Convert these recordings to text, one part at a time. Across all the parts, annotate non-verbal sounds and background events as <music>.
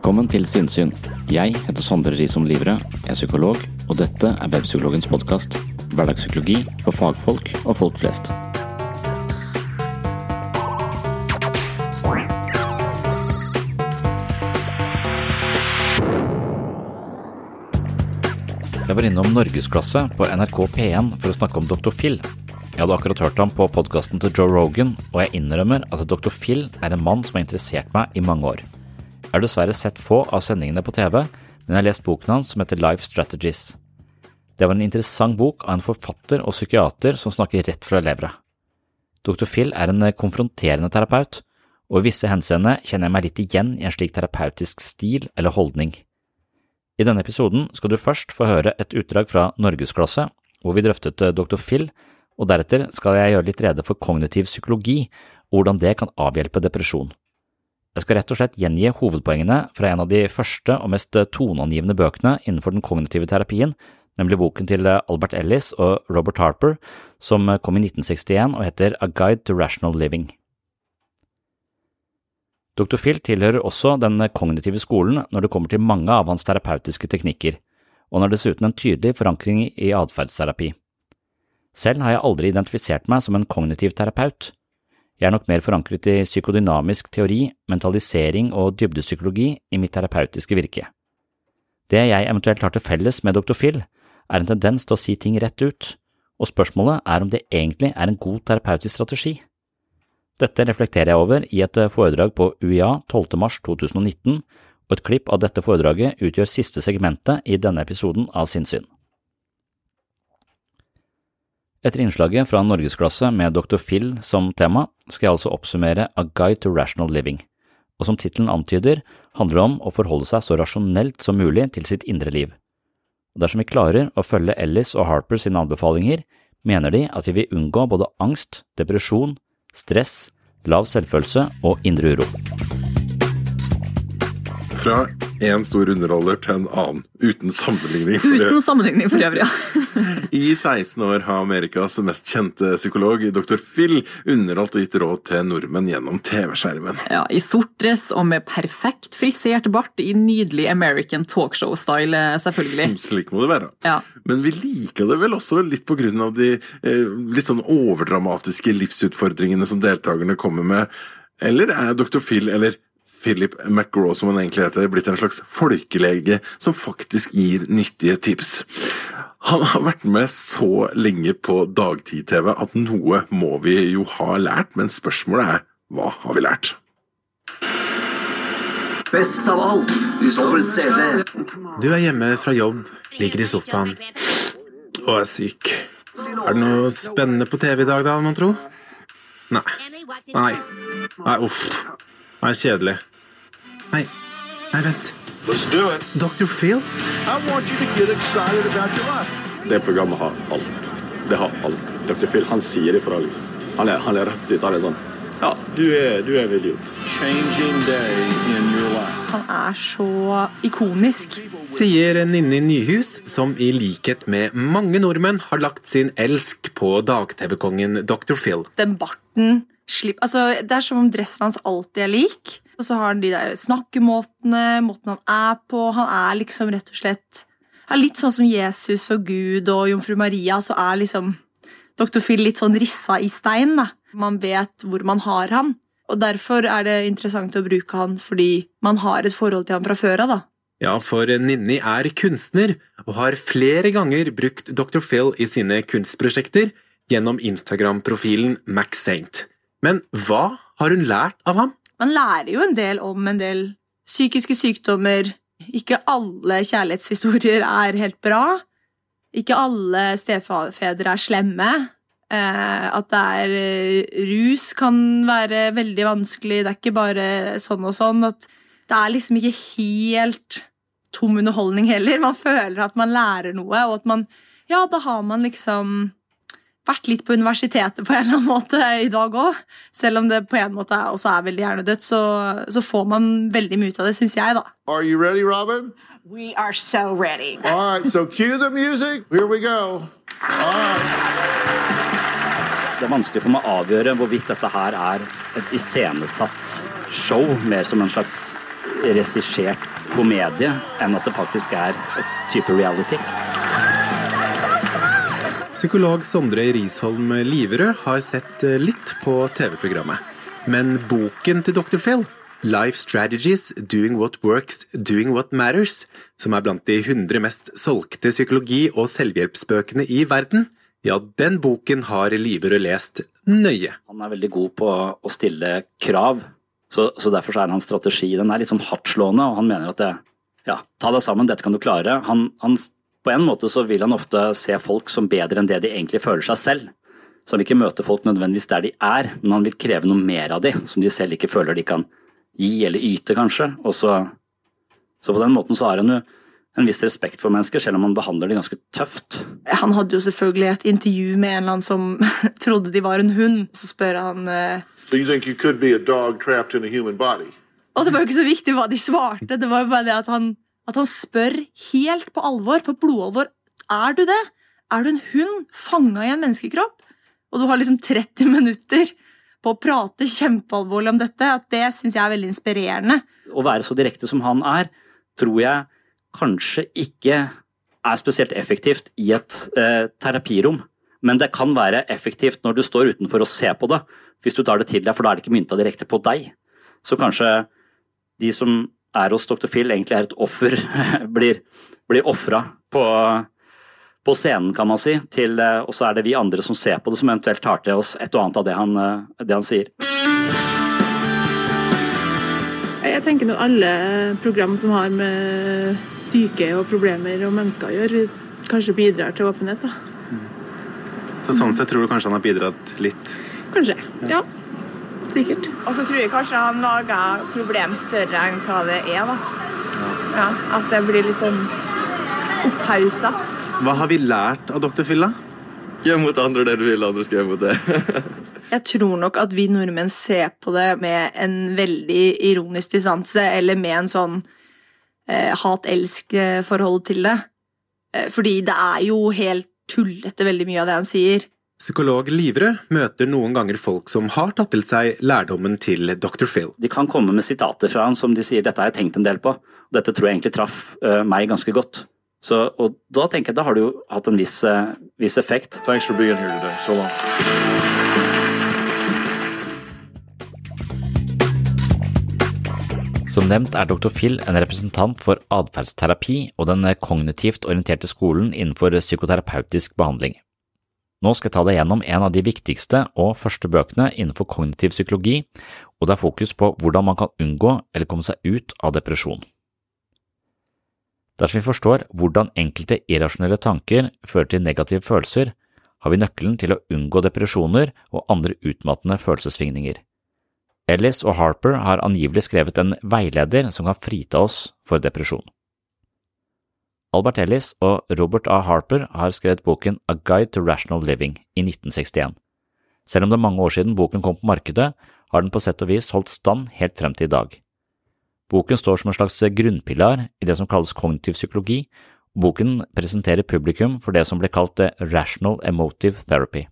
Velkommen til Sinnsyn. Jeg heter Sondre Risom Livre, er psykolog, og dette er Webpsykologens podkast. Hverdagspsykologi for fagfolk og folk flest. Jeg var innom Norgesklasse på NRK P1 for å snakke om Dr. Phil. Jeg hadde akkurat hørt ham på podkasten til Joe Rogan, og jeg innrømmer at Dr. Phil er en mann som har interessert meg i mange år. Jeg har dessverre sett få av sendingene på TV, men jeg har lest boken hans som heter Life Strategies. Det var en interessant bok av en forfatter og psykiater som snakker rett fra levra. Dr. Phil er en konfronterende terapeut, og i visse henseende kjenner jeg meg litt igjen i en slik terapeutisk stil eller holdning. I denne episoden skal du først få høre et utdrag fra Norgesklasse, hvor vi drøftet Dr. Phil, og deretter skal jeg gjøre litt rede for kognitiv psykologi og hvordan det kan avhjelpe depresjon. Jeg skal rett og slett gjengi hovedpoengene fra en av de første og mest toneangivende bøkene innenfor den kognitive terapien, nemlig boken til Albert Ellis og Robert Harper, som kom i 1961 og heter A Guide to Rational Living. Dr. Phil tilhører også den kognitive skolen når det kommer til mange av hans terapeutiske teknikker, og han har dessuten en tydelig forankring i atferdsterapi. Selv har jeg aldri identifisert meg som en kognitiv terapeut. Jeg er nok mer forankret i psykodynamisk teori, mentalisering og dybdepsykologi i mitt terapeutiske virke. Det jeg eventuelt har til felles med Dr. Phil, er en tendens til å si ting rett ut, og spørsmålet er om det egentlig er en god terapeutisk strategi. Dette reflekterer jeg over i et foredrag på UiA 12. mars 2019, og et klipp av dette foredraget utgjør siste segmentet i denne episoden av Sinnsyn. Etter innslaget fra Norgesklasse med Dr. Phil som tema, skal jeg altså oppsummere A Guide to Rational Living, og som tittelen antyder, handler det om å forholde seg så rasjonelt som mulig til sitt indre liv. Og dersom vi klarer å følge Ellis og Harper sine anbefalinger, mener de at vi vil unngå både angst, depresjon, stress, lav selvfølelse og indre uro. Fra én stor underholder til en annen, uten sammenligning. for Uten sammenligning for øvrig. <laughs> I 16 år har Amerikas mest kjente psykolog, dr. Phil, underholdt og gitt råd til nordmenn gjennom TV-skjermen. ja. I sort dress og med perfekt frisert bart i nydelig American talkshow-style, selvfølgelig. <laughs> Slik må det være. Ja. Men vi liker det vel også litt på grunn av de eh, litt sånn overdramatiske livsutfordringene som deltakerne kommer med. Eller er dr. Phil, eller Philip McGraw som han egentlig heter, blitt en slags folkelege som faktisk gir nyttige tips? Han har vært med så lenge på dagtid-TV at noe må vi jo ha lært, men spørsmålet er hva har vi lært? Best av alt, dobbel CD. Du er hjemme fra jobb, ligger i sofaen og er syk. Er det noe spennende på TV i dag, da, mon tro? Nei. Nei. Nei, uff. Det er kjedelig. Nei. Nei, vent. Let's do it. Dr. Phil? I want you to get excited about your life. Det programmet har alt. Det har alt. Dr. Phil han sier ifra, liksom. Han er, han er rett ut. Han er sånn Ja, du er, du er en idiot. Changing day in your life. Han er så ikonisk. Sier Ninni Nyhus, som i likhet med mange nordmenn har lagt sin elsk på dag-TV-kongen Dr. Phil. Den barten slipp, altså, Det er som om dressen hans alltid er lik. Og så har han de der snakkemåtene, måten han er på. Han er liksom rett og slett er Litt sånn som Jesus og Gud og jomfru Maria, så er liksom Dr. Phil litt sånn rissa i stein. da. Man vet hvor man har han. Og derfor er det interessant å bruke han fordi man har et forhold til han fra før av. da. Ja, for Ninni er kunstner og har flere ganger brukt Dr. Phil i sine kunstprosjekter gjennom Instagram-profilen Max Saint. Men hva har hun lært av ham? Man lærer jo en del om en del psykiske sykdommer. Ikke alle kjærlighetshistorier er helt bra. Ikke alle stefedre er slemme. Eh, at det er eh, Rus kan være veldig vanskelig. Det er ikke bare sånn og sånn. At det er liksom ikke helt tom underholdning heller. Man føler at man lærer noe, og at man Ja, da har man liksom vært litt på universitetet på en eller annen måte i dag òg. Selv om det på en måte også er veldig hjernedødt, så, så får man veldig mye ut av det, syns jeg, da. Are you ready, Robin? We are so ready. All right, so cue the music. Here we go. All right. Det er vanskelig for meg å avgjøre hvorvidt dette her er et iscenesatt show, mer som en slags regissert komedie, enn at det faktisk er et type reality. Psykolog Sondre Risholm Liverød har sett eh, litt på TV-programmet. Men boken til Dr. Phil, Life Strategies Doing What Works, Doing What Matters, som er blant de 100 mest solgte psykologi- og selvhjelpsbøkene i verden, ja, den boken har Liverød lest nøye. Han er veldig god på å stille krav, så, så derfor så er hans strategi den er litt sånn hardtslående, og han mener at det, ja, ta deg sammen, dette kan du klare. Han, han, på en måte så vil han ofte se folk som bedre enn det de egentlig føler seg selv. Så han vil ikke møte folk nødvendigvis der de er, men han vil kreve noe mer av de, som de selv ikke føler de kan gi eller yte, kanskje. Og så, så på den måten så har han jo en viss respekt for mennesker, selv om han behandler det ganske tøft. Han hadde jo selvfølgelig et intervju med en eller annen som <laughs> trodde de var en hund. Så spør han eh, So you think you could be a dog trapped in a human body? Og det var jo ikke så viktig hva de svarte, det var jo bare det at han, at han spør helt på alvor, på blodalvor, er du det? Er du en hund fanga i en menneskekropp? Og du har liksom 30 minutter på å prate kjempealvorlig om dette, at det syns jeg er veldig inspirerende. Å være så direkte som han er, tror jeg kanskje ikke er spesielt effektivt i et eh, terapirom. Men det kan være effektivt når du står utenfor og ser på det, hvis du tar det til deg, for da er det ikke mynta direkte på deg. Så kanskje de som er hos Dr. Phil, egentlig er et offer, <laughs> blir, blir ofra på, på scenen, kan man si, til, eh, og så er det vi andre som ser på det, som eventuelt tar til oss et og annet av det han, eh, det han sier. Jeg tenker nå alle program som har med syke og problemer og mennesker å gjøre, kanskje bidrar til åpenhet. da. Så sånn sett tror du kanskje han har bidratt litt? Kanskje. ja. Ja. Sikkert. Og så tror jeg kanskje han lager problem større enn hva det er. da. Ja, At det blir litt sånn opphausa. Hva har vi lært av Dr. Phil, da? Gjør mot andre det du vil andre skal gjøre mot det. <laughs> Jeg tror nok at vi nordmenn ser på det med en veldig ironisk distanse, eller med en sånn eh, hat-elsk-forhold til det. Eh, fordi det er jo helt tullete, veldig mye av det han sier. Psykolog Livrød møter noen ganger folk som har tatt til seg lærdommen til Dr. Phil. De kan komme med sitater fra han som de sier 'dette har jeg tenkt en del på', og dette tror jeg egentlig traff uh, meg ganske godt. Så, og da tenker jeg da har det jo hatt en viss, uh, viss effekt. Thanks for being here today. So long. Som nevnt er Dr. Phil en representant for atferdsterapi og den kognitivt orienterte skolen innenfor psykoterapeutisk behandling. Nå skal jeg ta deg gjennom en av de viktigste og første bøkene innenfor kognitiv psykologi, og det er fokus på hvordan man kan unngå eller komme seg ut av depresjon. Dersom vi forstår hvordan enkelte irrasjonelle tanker fører til negative følelser, har vi nøkkelen til å unngå depresjoner og andre utmattende følelsessvingninger. Ellis og Harper har angivelig skrevet en veileder som kan frita oss for depresjon. Albert Ellis og Robert A. Harper har skrevet boken A Guide to Rational Living i 1961. Selv om det er mange år siden boken kom på markedet, har den på sett og vis holdt stand helt frem til i dag. Boken står som en slags grunnpilar i det som kalles kognitiv psykologi, og boken presenterer publikum for det som ble kalt Rational Emotive Therapy.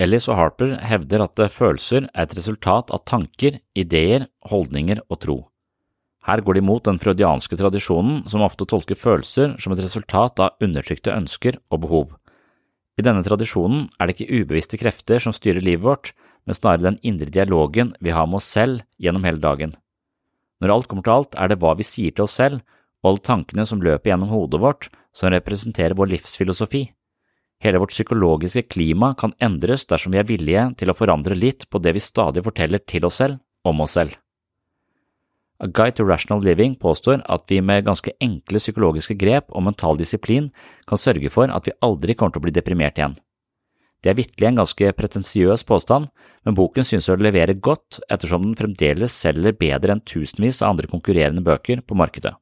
Ellis og Harper hevder at følelser er et resultat av tanker, ideer, holdninger og tro. Her går de imot den freudianske tradisjonen som ofte tolker følelser som et resultat av undertrykte ønsker og behov. I denne tradisjonen er det ikke ubevisste krefter som styrer livet vårt, men snarere den indre dialogen vi har med oss selv gjennom hele dagen. Når alt kommer til alt, er det hva vi sier til oss selv, og alle tankene som løper gjennom hodet vårt, som representerer vår livsfilosofi. Hele vårt psykologiske klima kan endres dersom vi er villige til å forandre litt på det vi stadig forteller til oss selv om oss selv. A Guide to Rational Living påstår at vi med ganske enkle psykologiske grep og mental disiplin kan sørge for at vi aldri kommer til å bli deprimert igjen. Det er vitterlig en ganske pretensiøs påstand, men boken synes å levere godt ettersom den fremdeles selger bedre enn tusenvis av andre konkurrerende bøker på markedet.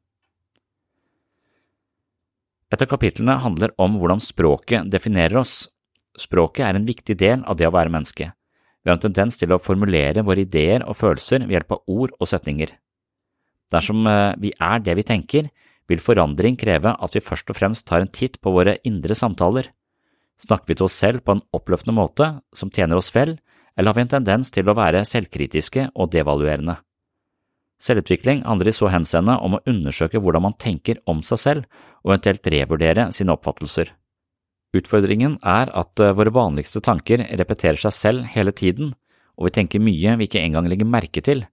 Et av kapitlene handler om hvordan språket definerer oss. Språket er en viktig del av det å være menneske. Vi har en tendens til å formulere våre ideer og følelser ved hjelp av ord og setninger. Dersom eh, vi er det vi tenker, vil forandring kreve at vi først og fremst tar en titt på våre indre samtaler. Snakker vi til oss selv på en oppløftende måte som tjener oss vel, eller har vi en tendens til å være selvkritiske og devaluerende? Selvutvikling handler i så henseende om å undersøke hvordan man tenker om seg selv, og eventuelt revurdere sine oppfattelser. Utfordringen er at eh, våre vanligste tanker repeterer seg selv hele tiden, og vi tenker mye vi ikke engang legger merke til,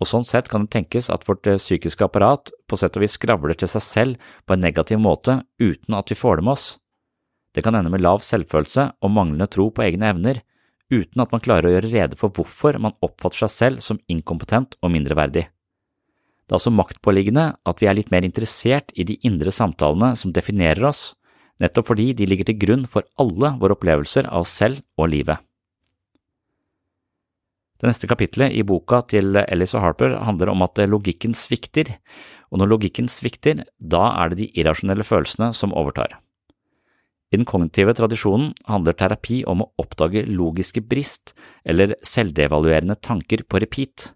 og sånn sett kan det tenkes at vårt eh, psykiske apparat på sett og vis skravler til seg selv på en negativ måte uten at vi får det med oss. Det kan ende med lav selvfølelse og manglende tro på egne evner, uten at man klarer å gjøre rede for hvorfor man oppfatter seg selv som inkompetent og mindreverdig. Det er også maktpåliggende at vi er litt mer interessert i de indre samtalene som definerer oss, nettopp fordi de ligger til grunn for alle våre opplevelser av oss selv og livet. Det neste kapitlet i boka til Ellis og Harper handler om at logikken svikter, og når logikken svikter, da er det de irrasjonelle følelsene som overtar. I den kognitive tradisjonen handler terapi om å oppdage logiske brist eller selvdevaluerende tanker på repeat.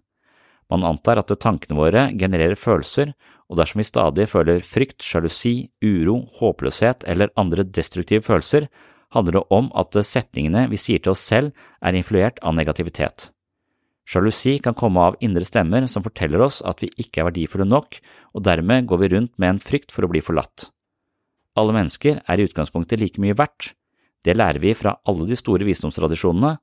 Man antar at tankene våre genererer følelser, og dersom vi stadig føler frykt, sjalusi, uro, håpløshet eller andre destruktive følelser, handler det om at setningene vi sier til oss selv er influert av negativitet. Sjalusi kan komme av indre stemmer som forteller oss at vi ikke er verdifulle nok, og dermed går vi rundt med en frykt for å bli forlatt. Alle mennesker er i utgangspunktet like mye verdt. Det lærer vi fra alle de store visdomstradisjonene,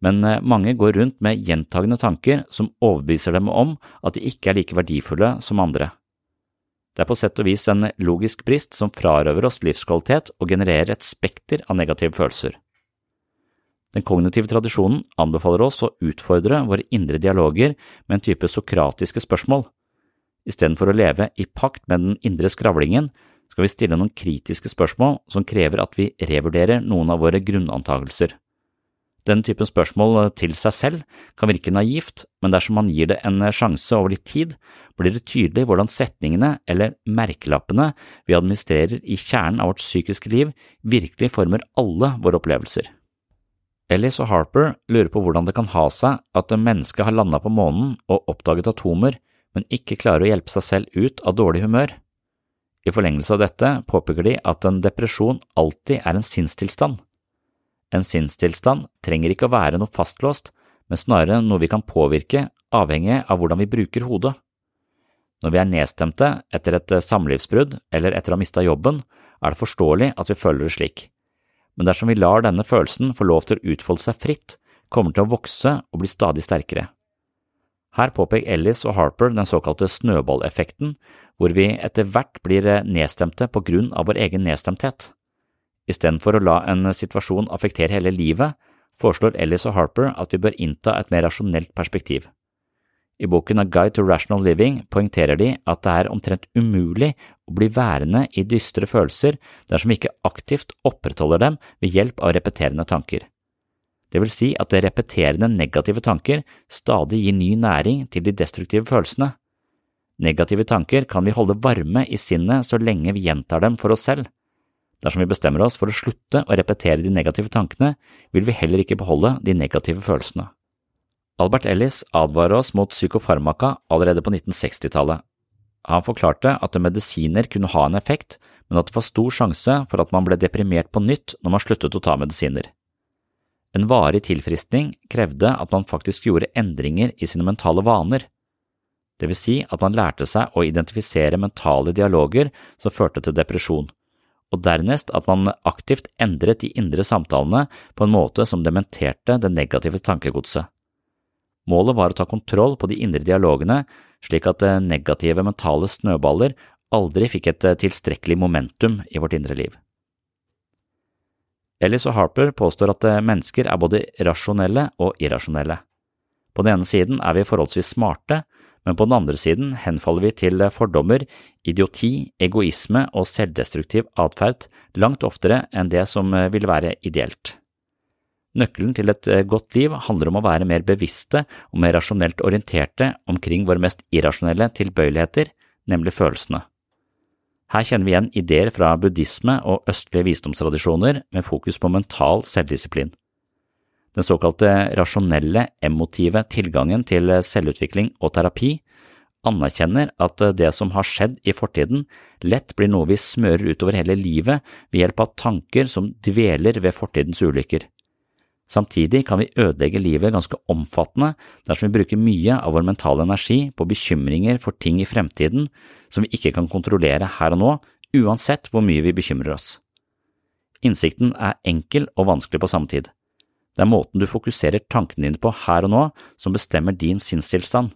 men eh, mange går rundt med gjentagende tanker som overbeviser dem om at de ikke er like verdifulle som andre. Det er på sett og vis en logisk brist som frarøver oss livskvalitet og genererer et spekter av negative følelser. Den kognitive tradisjonen anbefaler oss å utfordre våre indre dialoger med en type sokratiske spørsmål. Istedenfor å leve i pakt med den indre skravlingen, skal vi stille noen kritiske spørsmål som krever at vi revurderer noen av våre grunnantagelser. Den typen spørsmål til seg selv kan virke naivt, men dersom man gir det en sjanse over litt tid, blir det tydelig hvordan setningene eller merkelappene vi administrerer i kjernen av vårt psykiske liv, virkelig former alle våre opplevelser. Ellis og Harper lurer på hvordan det kan ha seg at mennesket har landet på månen og oppdaget atomer, men ikke klarer å hjelpe seg selv ut av dårlig humør. I forlengelse av dette påpeker de at en depresjon alltid er en sinnstilstand. En sinnstilstand trenger ikke å være noe fastlåst, men snarere noe vi kan påvirke avhengig av hvordan vi bruker hodet. Når vi er nedstemte etter et samlivsbrudd eller etter å ha mista jobben, er det forståelig at vi føler det slik. Men dersom vi lar denne følelsen få lov til å utfolde seg fritt, kommer den til å vokse og bli stadig sterkere. Her påpeker Ellis og Harper den såkalte snøballeffekten, hvor vi etter hvert blir eh, nedstemte på grunn av vår egen nedstemthet. Istedenfor å la en situasjon affektere hele livet, foreslår Ellis og Harper at vi bør innta et mer rasjonelt perspektiv. I boken A Guide to Rational Living poengterer de at det er omtrent umulig å bli værende i dystre følelser dersom vi ikke aktivt opprettholder dem ved hjelp av repeterende tanker. Det vil si at repeterende negative tanker stadig gir ny næring til de destruktive følelsene. Negative tanker kan vi holde varme i sinnet så lenge vi gjentar dem for oss selv. Dersom vi bestemmer oss for å slutte å repetere de negative tankene, vil vi heller ikke beholde de negative følelsene. Albert Ellis advarer oss mot psykofarmaka allerede på 1960-tallet. Han forklarte at medisiner kunne ha en effekt, men at det var stor sjanse for at man ble deprimert på nytt når man sluttet å ta medisiner. En varig tilfriskning krevde at man faktisk gjorde endringer i sine mentale vaner. Det vil si at man lærte seg å identifisere mentale dialoger som førte til depresjon, og dernest at man aktivt endret de indre samtalene på en måte som dementerte det negative tankegodset. Målet var å ta kontroll på de indre dialogene slik at negative mentale snøballer aldri fikk et tilstrekkelig momentum i vårt indre liv. Ellis og Harper påstår at mennesker er både rasjonelle og irrasjonelle. På den ene siden er vi forholdsvis smarte, men på den andre siden henfaller vi til fordommer, idioti, egoisme og selvdestruktiv atferd langt oftere enn det som vil være ideelt. Nøkkelen til et godt liv handler om å være mer bevisste og mer rasjonelt orienterte omkring våre mest irrasjonelle tilbøyeligheter, nemlig følelsene. Her kjenner vi igjen ideer fra buddhisme og østlige visdomstradisjoner med fokus på mental selvdisiplin. Den såkalte rasjonelle, emotive tilgangen til selvutvikling og terapi anerkjenner at det som har skjedd i fortiden, lett blir noe vi smører utover hele livet ved hjelp av tanker som dveler ved fortidens ulykker. Samtidig kan vi ødelegge livet ganske omfattende dersom vi bruker mye av vår mentale energi på bekymringer for ting i fremtiden som vi ikke kan kontrollere her og nå, uansett hvor mye vi bekymrer oss. Innsikten er enkel og vanskelig på samme tid. Det er måten du fokuserer tankene dine på her og nå som bestemmer din sinnstilstand.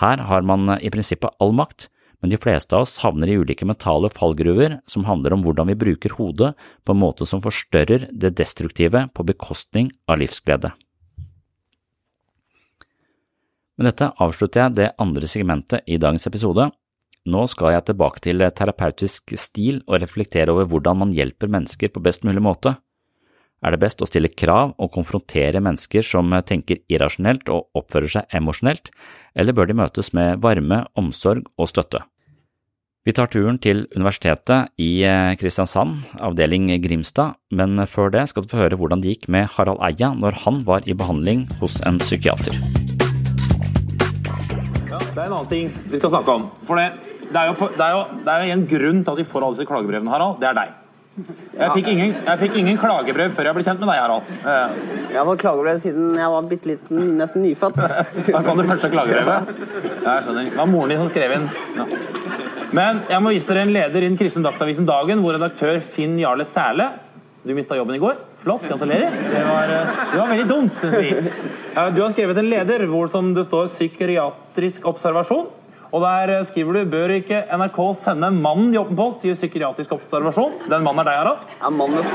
Her har man i prinsippet all makt, men de fleste av oss havner i ulike mentale fallgruver som handler om hvordan vi bruker hodet på en måte som forstørrer det destruktive på bekostning av livsglede. Med dette avslutter jeg det andre segmentet i dagens episode. Nå skal jeg tilbake til terapeutisk stil og reflektere over hvordan man hjelper mennesker på best mulig måte. Er det best å stille krav og konfrontere mennesker som tenker irrasjonelt og oppfører seg emosjonelt, eller bør de møtes med varme, omsorg og støtte? Vi tar turen til Universitetet i Kristiansand, avdeling Grimstad, men før det skal du få høre hvordan det gikk med Harald Eia når han var i behandling hos en psykiater. Ja, det er en annen ting vi skal snakke om. For det, det, er, jo, det, er, jo, det er jo en grunn til at vi får alle disse klagebrevene, Harald. Det er deg. Jeg fikk, ingen, jeg fikk ingen klagebrev før jeg ble kjent med deg, Harald. Eh, Jeg har fått klagebrev siden jeg var bitte liten, nesten nyfødt. Da kom det første klagebrevet. Ja, jeg skjønner. Det var moren din som skrev inn. Ja. Men jeg må vise dere en leder i den kristne dagsavisen Dagen, hvor redaktør Finn Jarle Sæle Du mista jobben i går. Flott. Gratulerer. Det var, eh, det var veldig dumt, syns vi. Du har skrevet en leder hvor som det står 'psykiatrisk observasjon'. Og der eh, skriver du bør ikke NRK sende mannen i åpen post til psykiatrisk observasjon. Den mannen er deg, Harald? Ja, mann med,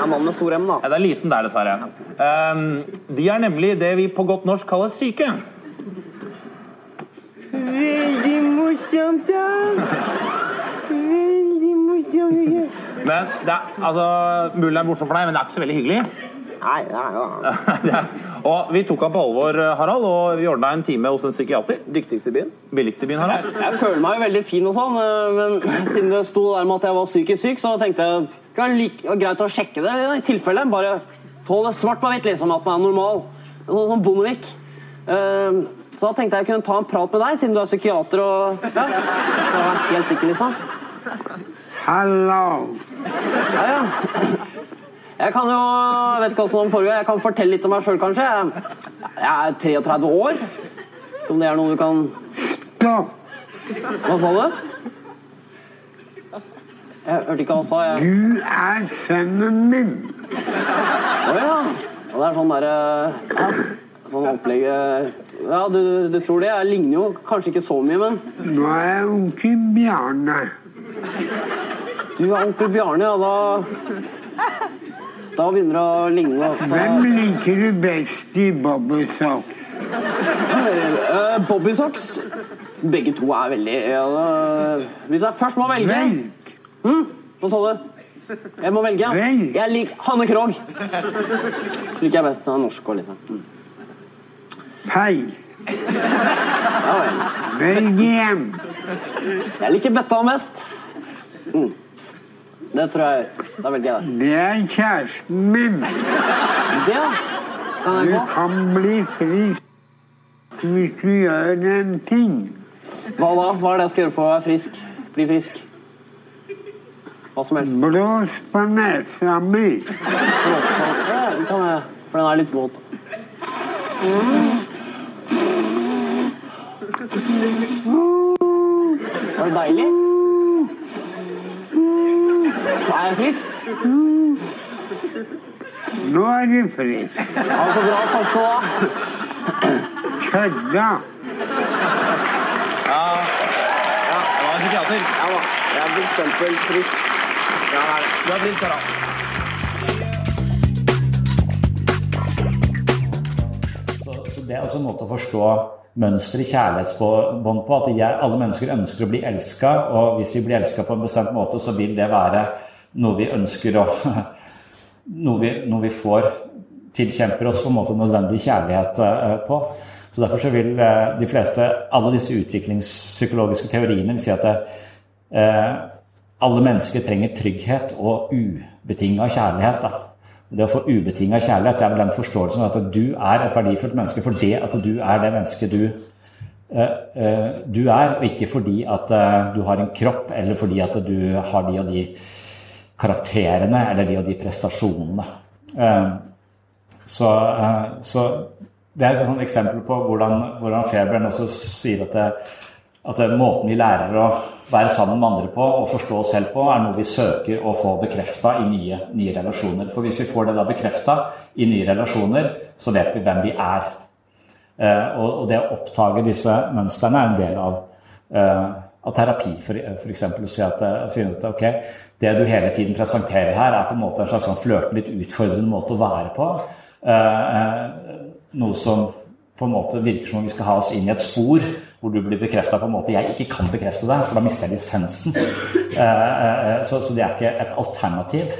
ja, mann med stor M, da. Ja, det er liten der, dessverre. Um, de er nemlig det vi på godt norsk kaller syke. Veldig morsomt, da. Veldig morsomt. Men det er, altså, Mulig det er morsomt for deg, men det er ikke så veldig hyggelig. Nei, nei, nei. <laughs> og Vi tok ham på alvor, Harald, og vi ordna en time hos en psykiater. Dyktigste i byen. Billigste i byen, Harald. Jeg føler meg jo veldig fin og sånn, eh, men <laughs> siden det sto der med at jeg var psykisk syk, så tenkte jeg det var like, greit å sjekke det i tilfelle. Bare få det svart på hvitt, liksom, at man er normal. Sånn som Bondevik. Uh, Så da tenkte jeg jeg kunne ta en prat med deg, siden du er psykiater og ja, jeg var helt sikker, liksom. Hallo. Ja, ja. Jeg kan jo Jeg vet ikke hvordan det foregår. Jeg kan fortelle litt om meg sjøl, kanskje. Jeg, er 33 år. Om det er noe du kan Hva sa du? Jeg hørte ikke hva han sa. Jeg... Du er sønnen min. Å ja. Og det er sånn derre ja, Sånn opplegg eh, Ja, du, du tror det? Jeg ligner jo kanskje ikke så mye, men Nå er jeg onkel Bjarne. Du er onkel Bjarne, ja. Da betta begynner å ligne så... Hvem liker du best i bobbysocks? Eh, Bobbysocks. Begge to er veldig eh, Hvis jeg først må velge hm? Hva sa du? Jeg må velge. Jeg liker Hanne Krogh. Liker jeg best. Han er norsk og liksom. Mm. Feil. Ja vel. Velg igjen. Jeg liker Bettan best. Mm. Det tror jeg Da velger jeg det. Det er kjæresten min. Det, da? Kan jeg Du gå? kan bli frisk hvis du gjør en ting. Hva da? Hva er det jeg skal gjøre for å være frisk? Bli frisk? Hva som helst. Blås på nesa mi. Ja, det kan jeg. For den er litt våt. Var det deilig? Er jeg frisk? Nå er du frisk. Ja, så bra. Takk skal du ha. Kødda. Ja, ja det var en psykiater. Ja da. Jeg er for eksempel frisk. Ja, det er det. Du er frisk, Harald. Det er også en måte å forstå mønsteret i kjærlighetsbånd på. At jeg, alle mennesker ønsker å bli elska, og hvis vi blir elska på en bestemt måte, så vil det være noe vi ønsker å Noe vi, noe vi får tilkjemper oss på en måte nødvendig kjærlighet eh, på. Så Derfor så vil eh, de fleste, alle disse utviklingspsykologiske teoriene si at det, eh, alle mennesker trenger trygghet og ubetinga kjærlighet. Da. Det å få ubetinga kjærlighet det er vel den forståelsen av at du er et verdifullt menneske fordi at du er det mennesket du, du er, og ikke fordi at du har en kropp eller fordi at du har de og de karakterene eller de og de prestasjonene. Eh, Så, eh, så det er et eksempel på hvordan, hvordan Feberen også sier at, det, at det, måten vi lærer å være sammen med andre på og forstå oss selv på, er noe vi søker å få bekrefta i nye, nye relasjoner. For hvis vi får det da bekrefta i nye relasjoner, så vet vi hvem vi er. Eh, og, det å oppdage disse mønstrene er en del av, eh, av terapi, eksempel. Å si at, finne ut ok, det du hele tiden presenterer her, er på en måte en slags sånn flørtende, litt utfordrende måte å være på. Eh, eh, noe som på en måte virker som om vi skal ha oss inn i et spor hvor du blir bekrefta på en måte jeg ikke kan bekrefte deg, for da mister jeg lisensen. Eh, så, det er ikke et alternativ.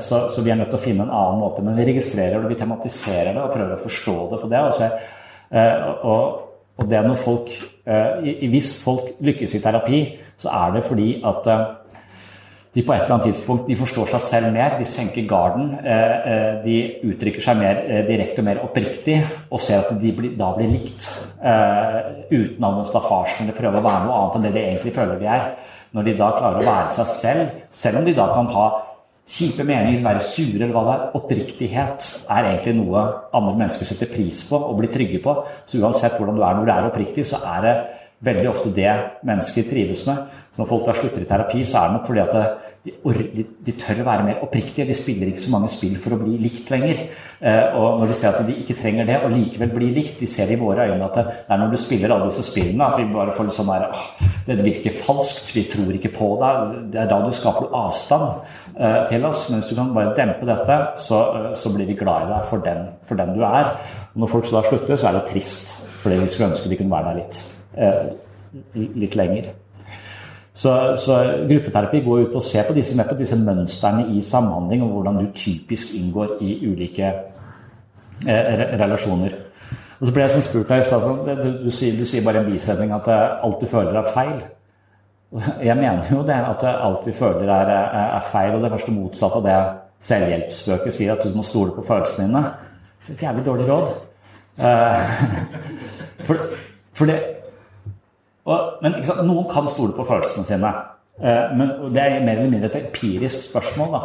Så, så, vi er nødt til å finne en annen måte. Men vi registrerer det, vi tematiserer det og prøver å forstå det for det. Og, og, og det når folk Hvis folk lykkes i terapi, så er det fordi at de på et eller annet tidspunkt de forstår seg selv mer, de senker garden. De uttrykker seg mer direkte og mer oppriktig og ser at de da blir likt. Uten all den staffasjen eller prøve å være noe annet enn det de egentlig føler de er. Når de da klarer å være seg selv, selv om de da kan ha kjipe meninger, være sure eller hva det er. Oppriktighet er egentlig noe andre mennesker setter pris på og blir trygge på. Så uansett hvordan du er når du er oppriktig, så er det veldig ofte det mennesker trives med. Så når folk da slutter i terapi, så er det nok fordi at de, de, de tør å være mer oppriktige. De spiller ikke så mange spill for å bli likt lenger. Eh, og når de ser at de ikke trenger det, og likevel blir likt, de ser i våre øyne at det er når du spiller alle disse spillene at vi bare får litt sånn der Det virker falskt, vi tror ikke på deg. Det er da du skaper avstand eh, til oss. Men hvis du kan bare dempe dette, så, så blir vi glad i deg for den, for den du er. Og når folk så da slutter, så er det trist. Fordi vi skulle ønske de kunne være der litt litt lenger. Så, så, gruppeterapi går ut på å se på disse, nettopp disse mønstrene i samhandling, og hvordan du typisk inngår i ulike eh, relasjoner. Og så ble jeg som spurt her i stad du, du, du, du, sier bare en bisetning at alt du føler, er feil. Jeg mener jo det at alt vi føler, er, er feil, og det er kanskje det motsatte av det selvhjelpsbøker sier, at du må stole på følelsene dine. Det er et jævlig dårlig råd. <laughs> For, for det og, men noen kan stole på følelsene sine. Eh, men Det er mer eller mindre et empirisk spørsmål. da.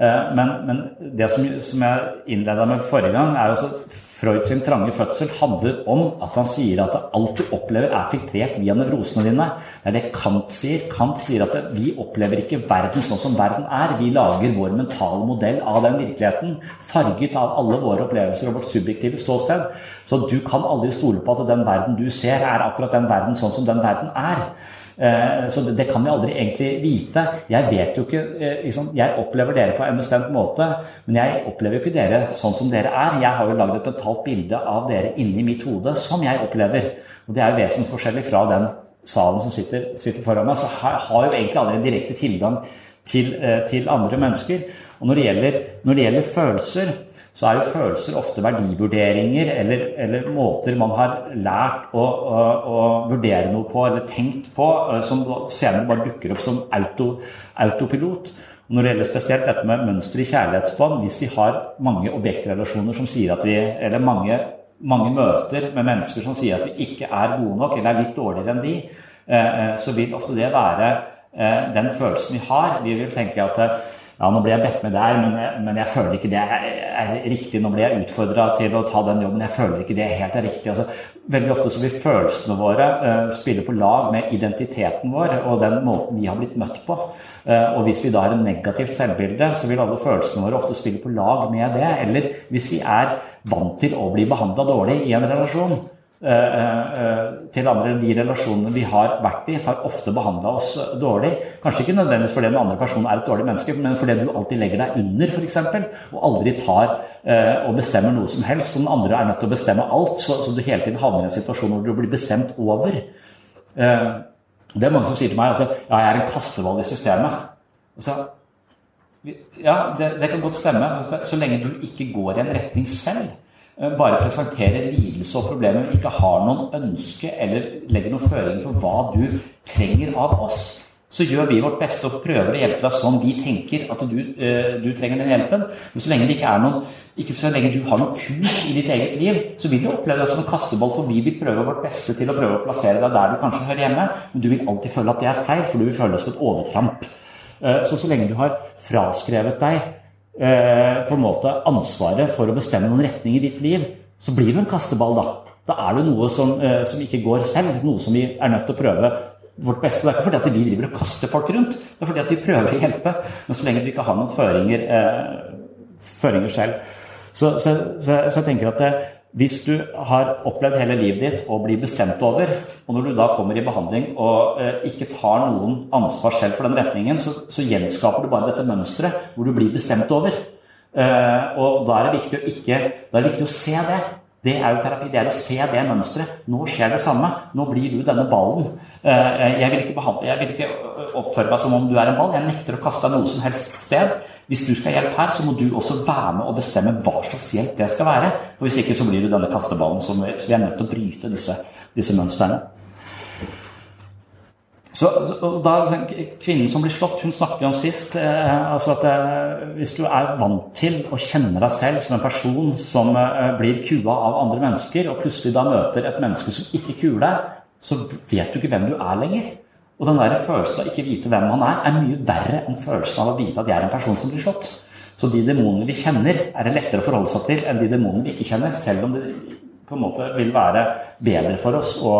Eh, men, men, det som, som jeg innleda med forrige gang, er altså at Freud sin trange fødsel handler om at han sier at alt du opplever, er filtrert via nevrosene dine. Det er det Kant sier. Kant sier at vi opplever ikke verden sånn som verden er. Vi lager vår mentale modell av den virkeligheten, farget av alle våre opplevelser og vårt subjektive ståsted. Så du kan aldri stole på at den verden du ser, er akkurat den verden sånn som den verden er. Eh, så det kan vi aldri egentlig vite. Jeg vet jo ikke liksom, Jeg opplever dere på en bestemt måte, men jeg opplever jo ikke dere sånn som dere er. Jeg har jo lagd et mentalt bilde av dere inni mitt hode som jeg opplever. Og det er jo vesensforskjellig fra den salen som sitter, sitter foran meg. Så jeg har jo egentlig aldri en direkte tilgang til, eh, til andre mennesker. Og når det gjelder, når det gjelder følelser, så er jo følelser ofte verdivurderinger eller, eller måter man har lært å, å, å, vurdere noe på eller tenkt på, eh, som senere bare dukker opp som auto, autopilot. Når det gjelder spesielt dette med mønster i kjærlighetsbånd, hvis vi har mange objektrelasjoner som sier at vi Eller mange, mange møter med mennesker som sier at vi ikke er gode nok eller er litt dårligere enn de, eh, så vil ofte det være eh, den følelsen vi har. Vi vil tenke at ja, nå ble jeg bedt med der, men men jeg føler ikke det er, er riktig. Nå ble jeg utfordra til å ta den jobben, jeg føler ikke det helt er riktig. Altså, veldig ofte så vil følelsene våre uh, spille på lag med identiteten vår og den måten vi har blitt møtt på. Uh, og hvis vi da har en negativt selvbilde, så vil alle følelsene våre ofte spille på lag med det. Eller hvis vi er vant til å bli behandla dårlig i en relasjon, Eh, eh, til andre. De relasjonene vi har vært i, har ofte behandla oss dårlig. Kanskje ikke nødvendigvis fordi den andre personen er et dårlig menneske, men fordi du alltid legger deg under, f.eks. Og aldri tar eh, og bestemmer noe som helst. Og den andre er nødt til å bestemme alt, så, så du hele tiden havner i en situasjon hvor du blir bestemt over. Det er mange som sier til meg at altså, ja, jeg er en kasteball i systemet. Altså, ja, det, det, kan godt stemme, så lenge du ikke går i en retning selv. Eh, bare presenterer lidelse og problemer, ikke har noen ønske eller legger noen føringer for hva du trenger av oss, så gjør vi vårt beste og prøver å hjelpe deg sånn vi tenker at du, uh, du trenger den hjelpen. Men så lenge ikke noen ikke så lenge du har noen kurs i ditt eget liv, så vil du oppleve deg som en kasteball, for vi vil prøve vårt beste til å prøve å plassere deg der du kanskje hører hjemme, men du vil alltid føle at det er feil, for du vil føle deg som et overtramp. Uh, så så lenge du har fraskrevet deg Eh, på en måte ansvaret for å bestemme noen retning i ditt liv, så blir du en kasteball, da. Da er det noe som, eh, som, ikke går selv, noe som vi er nødt til å prøve vårt beste. Det er ikke fordi at vi driver og kaster folk rundt, det er fordi at vi prøver å hjelpe. Men så lenge vi ikke har noen føringer, eh, føringer selv. Så, så, så, så, jeg tenker at det, hvis du har opplevd hele livet ditt å bli bestemt over, og når du da kommer i behandling og eh, ikke tar noen ansvar selv for den retningen, så, så gjenskaper du bare dette mønsteret hvor du blir bestemt over. Eh, og da er det viktig å, ikke, da er det viktig å se det. Det er jo terapi. Det er å se det mønsteret. Nå skjer det samme. Nå blir du denne ballen. Eh, jeg vil ikke, behandle, jeg vil ikke oppføre meg som om du er en ball. Jeg nekter å kaste deg noe som helst sted. Hvis du skal hjelpe her, så må du også være med og bestemme hva slags hjelp det skal være. For Hvis ikke så blir du denne kasteballen som vi er nødt til å bryte disse, disse mønstrene. Så, da, Kvinnen som blir slått, hun snakket om sist eh, altså at eh, hvis du er vant til å kjenne deg selv som en person som eh, blir kua av andre mennesker, og plutselig da møter et menneske som ikke kuer deg, så vet du ikke hvem du er lenger. Og den der følelsen av ikke vite hvem man er, er mye verre enn følelsen av å vite at jeg er en person som blir slått. Så de demonene vi kjenner, er det lettere å forholde seg til enn de demonene vi ikke kjenner, selv om det på en måte vil være bedre for oss å,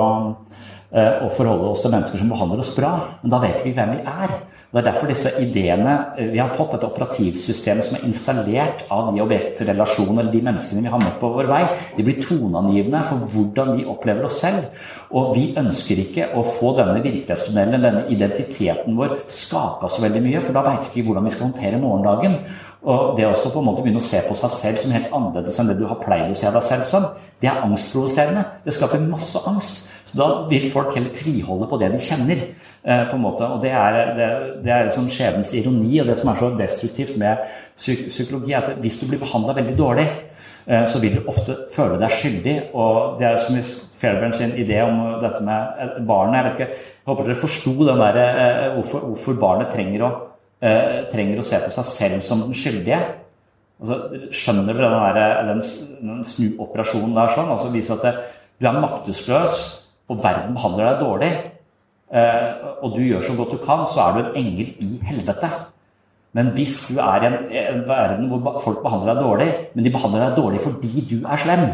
eh, å forholde oss til mennesker som behandler oss bra. Men da vet vi ikke hvem vi er. Det er derfor disse ideene eh, Vi har fått dette operativsystemet som er installert av de objektrelasjonene eller de menneskene vi har møtt på vår vei. De blir toneangivende for hvordan vi opplever oss selv. Og vi ønsker ikke å få denne virkelighetstunnelen, denne identiteten vår, skaka så veldig mye, for da veit vi ikke hvordan vi skal håndtere morgendagen. Og det også på en måte begynne å se på seg selv som helt annerledes enn det du har pleid å se deg selv som, det er angstprovoserende. Det skaper masse angst. Så da vil folk heller tviholde på det de kjenner. Eh, på en måte, og Det er, det, det er liksom skjebnens ironi, og det som er så destruktivt med psykologi, er at hvis du blir behandla veldig dårlig, eh, så vil du ofte føle deg skyldig. og Det er som i Fairbairn sin idé om dette med barnet. Jeg vet ikke, jeg håper dere forsto eh, hvorfor, hvorfor, barnet trenger å, trenger å se på seg selv som den skyldige. Altså, skjønner dere den, der, den, den snuoperasjonen der sånn? altså Viser at det, du er maktesløs, og verden behandler deg dårlig. Eh, og du gjør så godt du kan, så er du en engel i helvete. Men hvis du er i en, en verden hvor folk behandler deg dårlig, men de behandler deg dårlig fordi du er slem,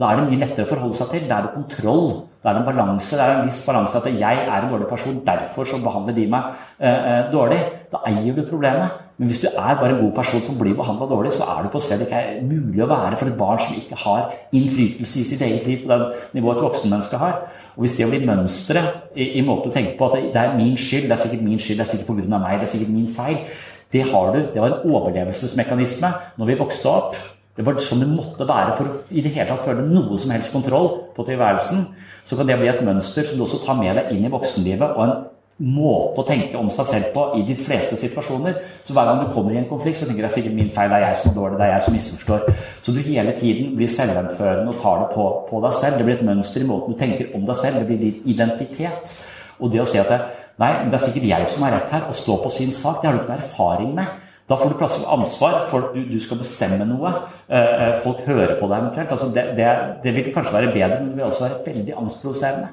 Da er det mye lettere å forholde seg til. Da er det kontroll. Da er det en balanse. Det er en viss balanse at jeg er en dårlig person, derfor så behandler de meg eh, eh, dårlig. Da eier du problemet. Men hvis du er bare en god person som blir behandla dårlig, så er du på selv ikke er mulig å være for et barn som ikke har innflytelse i sitt eget liv på det nivået et voksenmenneske har. Og hvis det blir mønsteret i, i måten å tenke på at det er min skyld, det er sikkert min skyld, det er sikkert pga. meg, det er sikkert min feil, det har du. Det var en overlevelsesmekanisme når vi vokste opp. Det var sånn det måtte være for å i det hele tatt føle noe som helst kontroll på tilværelsen. Så kan det bli et mønster som du også tar med deg inn i voksenlivet, og en måte å tenke om seg selv på i de fleste situasjoner. Så hver gang du kommer i en konflikt, så tenker du det er sikkert min feil, det er jeg som er dårlig, det er jeg som misforstår. Så du hele tiden blir selvhenførende og tar det på, på, deg selv. Det blir et mønster i måten du tenker om deg selv. Det blir din identitet. Og det å si at det, nei, det er sikkert jeg som har rett her, å stå på sin sak, det har du ikke noe erfaring med. Da får du plass for ansvar. For du, du, skal bestemme noe. Eh, folk hører på deg eventuelt. Altså det, det, det, vil kanskje være bedre, men det vil også være veldig angstproduserende.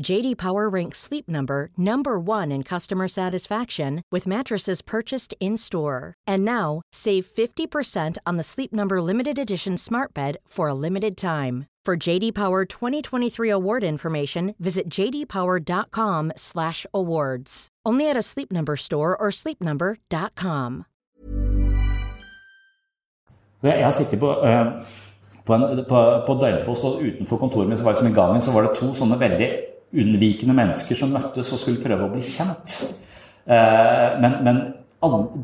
JD Power ranks Sleep Number number 1 in customer satisfaction with mattresses purchased in-store. And now, save 50% on the Sleep Number limited edition Smart Bed for a limited time. For JD Power 2023 award information, visit jdpower.com/awards. Only at a Sleep Number store or sleepnumber.com. Jeg har sittet på, uh, på, en, på, på og kontoret mitt så var det som i gangen så var det to sånne veldig unnvikende mennesker som møttes og skulle prøve å bli kjent. Uh, men, men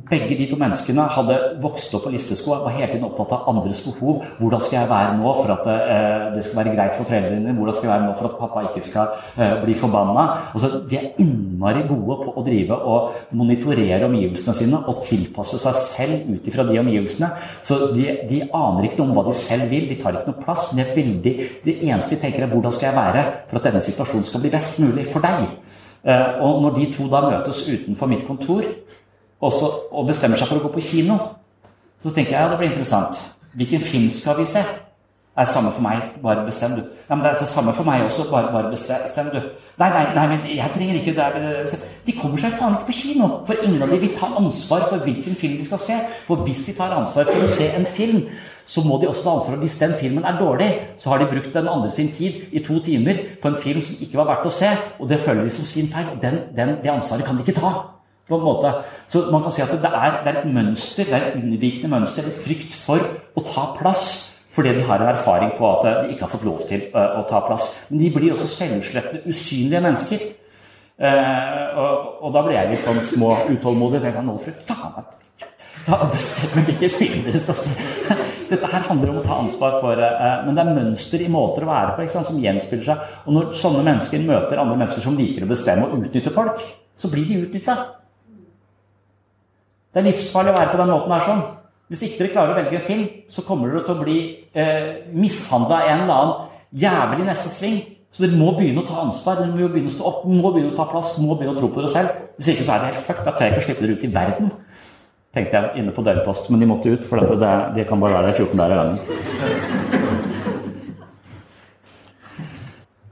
begge de to menneskene hadde vokst opp på listesko og var hele tiden opptatt av andres behov. Hvordan skal jeg være nå for at eh, det skal være greit for foreldrene dine? Hvordan skal jeg være nå for at pappa ikke skal eh, bli forbanna? Altså, de er innmari gode på å drive og monitorere omgivelsene sine og tilpasse seg selv ut ifra de omgivelsene. Så de, de, aner ikke noe om hva de selv vil, de tar ikke noe plass. Men de er veldig, det eneste de tenker er hvordan skal jeg være for at denne situasjonen skal bli best mulig for deg? Eh, og når de to da møtes utenfor mitt kontor også, og bestemmer seg for å gå på kino, så tenker jeg ja, det blir interessant. Hvilken film skal vi se? Det er samme for meg, bare bestem du. Nei, men det er det samme for meg også, bare, bare bestem du. Nei, nei, nei, men jeg trenger ikke det. De kommer seg faen ikke på kino, for ingen av dem vil ta ansvar for hvilken film de skal se. For hvis de tar ansvar for å se en film, så må de også ta ansvar for hvis den filmen er dårlig, så har de brukt den andre sin tid i to timer på en film som ikke var verdt å se, og det føler de som sin feil. Den, den, det ansvaret kan de ikke ta på en måte. Så man kan si at det er, det er et mønster, det er et unnvikende mønster, en frykt for å ta plass. Fordi de har en erfaring på at de ikke har fått lov til uh, å ta plass. Men de blir også selvutslettende, usynlige mennesker. Uh, og, og, da ble jeg litt sånn små utålmodig. Så jeg tenkte nå for faen ta bestemmer hvilken film. <laughs> Dette her handler om å ta ansvar for uh, Men det er mønster i måter å være på sant, som gjenspiller seg. Og når sånne mennesker møter andre mennesker som liker å bestemme og utnytte folk, så blir de utnytta. Det er livsfarlig å være på den måten her sånn. Hvis ikke dere klarer å velge en film, så kommer dere til å bli eh, mishandla av en eller annen jævel i neste sving. Så dere må begynne å ta ansvar, dere må begynne å stå opp, må begynne å ta plass, må begynne å tro på dere selv. Hvis ikke så er det helt fucked. Da tør jeg ikke å slippe dere ut i verden. Tenkte jeg inne på dørpost, men de måtte ut, for det, de kan bare være der 14 dager i gangen.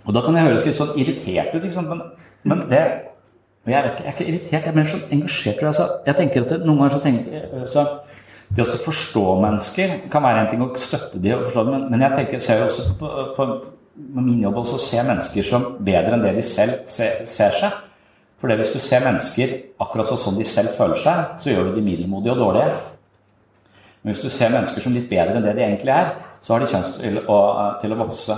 Og da kan jeg høres litt sånn irritert ut, men, men det Og jeg, er ikke, jeg er ikke irritert, jeg er mer sånn engasjert. Altså, jeg tenker at det, Noen ganger så tenker så Det å forstå mennesker kan være en ting å støtte de og forstå dem, men, men jeg tenker, ser jo også på, på, på min jobb også å se mennesker som bedre enn det de selv ser, ser seg. For hvis du ser mennesker akkurat sånn de selv føler seg, så gjør du de middelmodige og dårlige. Men hvis du ser mennesker som litt bedre enn det de egentlig er, så har de sjanse til, til, å vokse.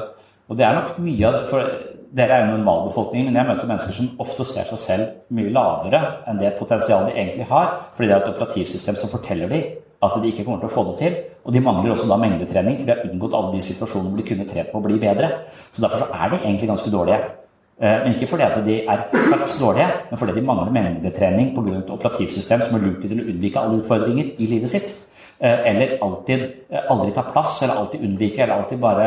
Og det er nok mye av det, for dere er jo normalbefolkningen, men jeg møter mennesker som ofte ser seg selv mye lavere enn det potensialet de egentlig har, fordi det er et operativsystem som forteller dem at de ikke kommer til å få det til. Og de mangler også da mengdetrening, for de har unngått alle de situasjonene hvor de kunne trent på å bli bedre. Så derfor så er de egentlig ganske dårlige. Eh, men ikke fordi at de er født dårlige, men fordi de mangler mengdetrening pga. et operativsystem som har lurt til å unnvike alle utfordringer i livet sitt. Eh, eller alltid eh, aldri ta plass, eller alltid unnvike, eller alltid bare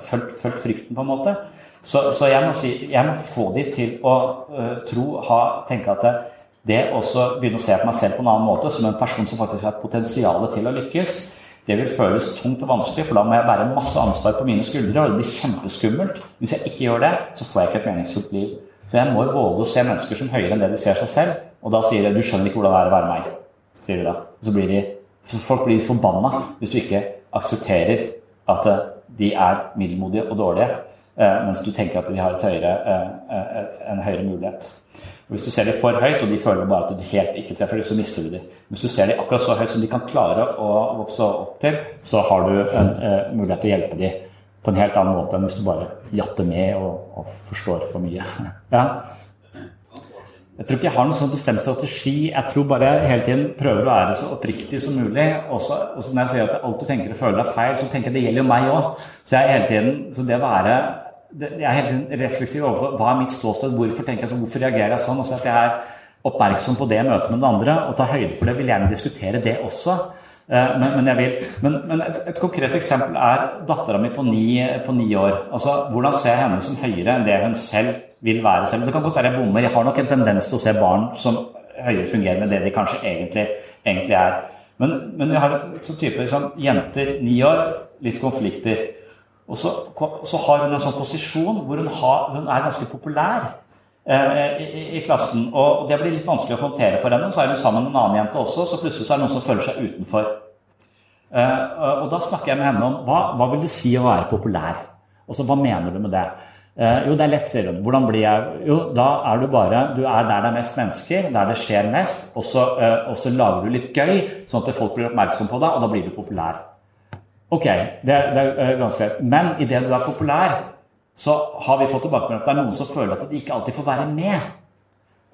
følt, følt frykten, på en måte. Så, så jeg, må si, jeg, må få de til å uh, tro, ha, tenke at det, det også begynne å se på meg selv på en annen måte, som en person som faktisk har potensial til å lykkes, det vil føles tungt og vanskelig, for da må jeg bære masse ansvar på mine skuldre, og det blir kjempeskummelt. Hvis jeg ikke gjør det, så får jeg ikke et meningsfullt liv. Så jeg må våge å se mennesker som høyere enn det de ser seg selv, og da sier de 'du skjønner ikke hvordan det er å være meg', sier de da. Så blir de, så folk blir forbanna hvis du ikke aksepterer at de er middelmodige og dårlige. Eh, mens du tenker at de har høyere, eh, eh, en høyere mulighet. Hvis du ser dem for høyt, og de føler bare at du helt ikke treffer dem, så mister du dem. Hvis du ser dem akkurat så høyt som de kan klare å vokse opp til, så har du en mulighet til å hjelpe dem på en helt annen måte enn hvis du bare jatter med og, og forstår for mye. <laughs> ja. Jeg tror ikke jeg har noen sånn bestemt strategi. Jeg tror bare jeg hele tiden prøver å være så oppriktig som mulig. Også når jeg sier at alt du tenker og føler er feil, så tenker jeg det gjelder jo meg òg. Så jeg hele tiden, så det å være jeg er helt refleksiv overfor hva er mitt ståsted, hvorfor tenker jeg sånn, hvorfor reagerer jeg sånn? Også at jeg er oppmerksom på det i møte med den andre og tar høyde for det. Vil gjerne diskutere det også. Eh, men, men, vil, men, men et, et, konkret eksempel er dattera mi på, på ni, år. Altså, Hvordan ser jeg henne som høyere enn det hun selv vil være selv? Det kan godt være jeg bommer. Jeg har nok en tendens til å se barn som høyere fungerer med det de kanskje egentlig, egentlig er. Men, men jeg har så type liksom, jenter ni år, litt konflikter. Og så, så, har hun en sånn posisjon hvor hun, har, hun er ganske populær eh, i, i, klassen. Og det blir litt vanskelig å håndtere for henne. Så er hun sammen med en annen jente også, så plutselig så er det noen som føler seg utenfor. Eh, og da snakker jeg med henne om hva, hva vil det si å være populær? Altså, Hva mener du med det? Eh, jo, det er lett, sier hun. Hvordan blir jeg Jo, da er du bare Du er der det er mest mennesker, der det skjer mest, og så, eh, og så lager du litt gøy, sånn at folk blir oppmerksom på deg, og da blir du populær. Ok, det er, det er eh, ganske greit. Men idet du er populær, så har vi fått tilbakemelding at det er noen som føler at de ikke alltid får være med.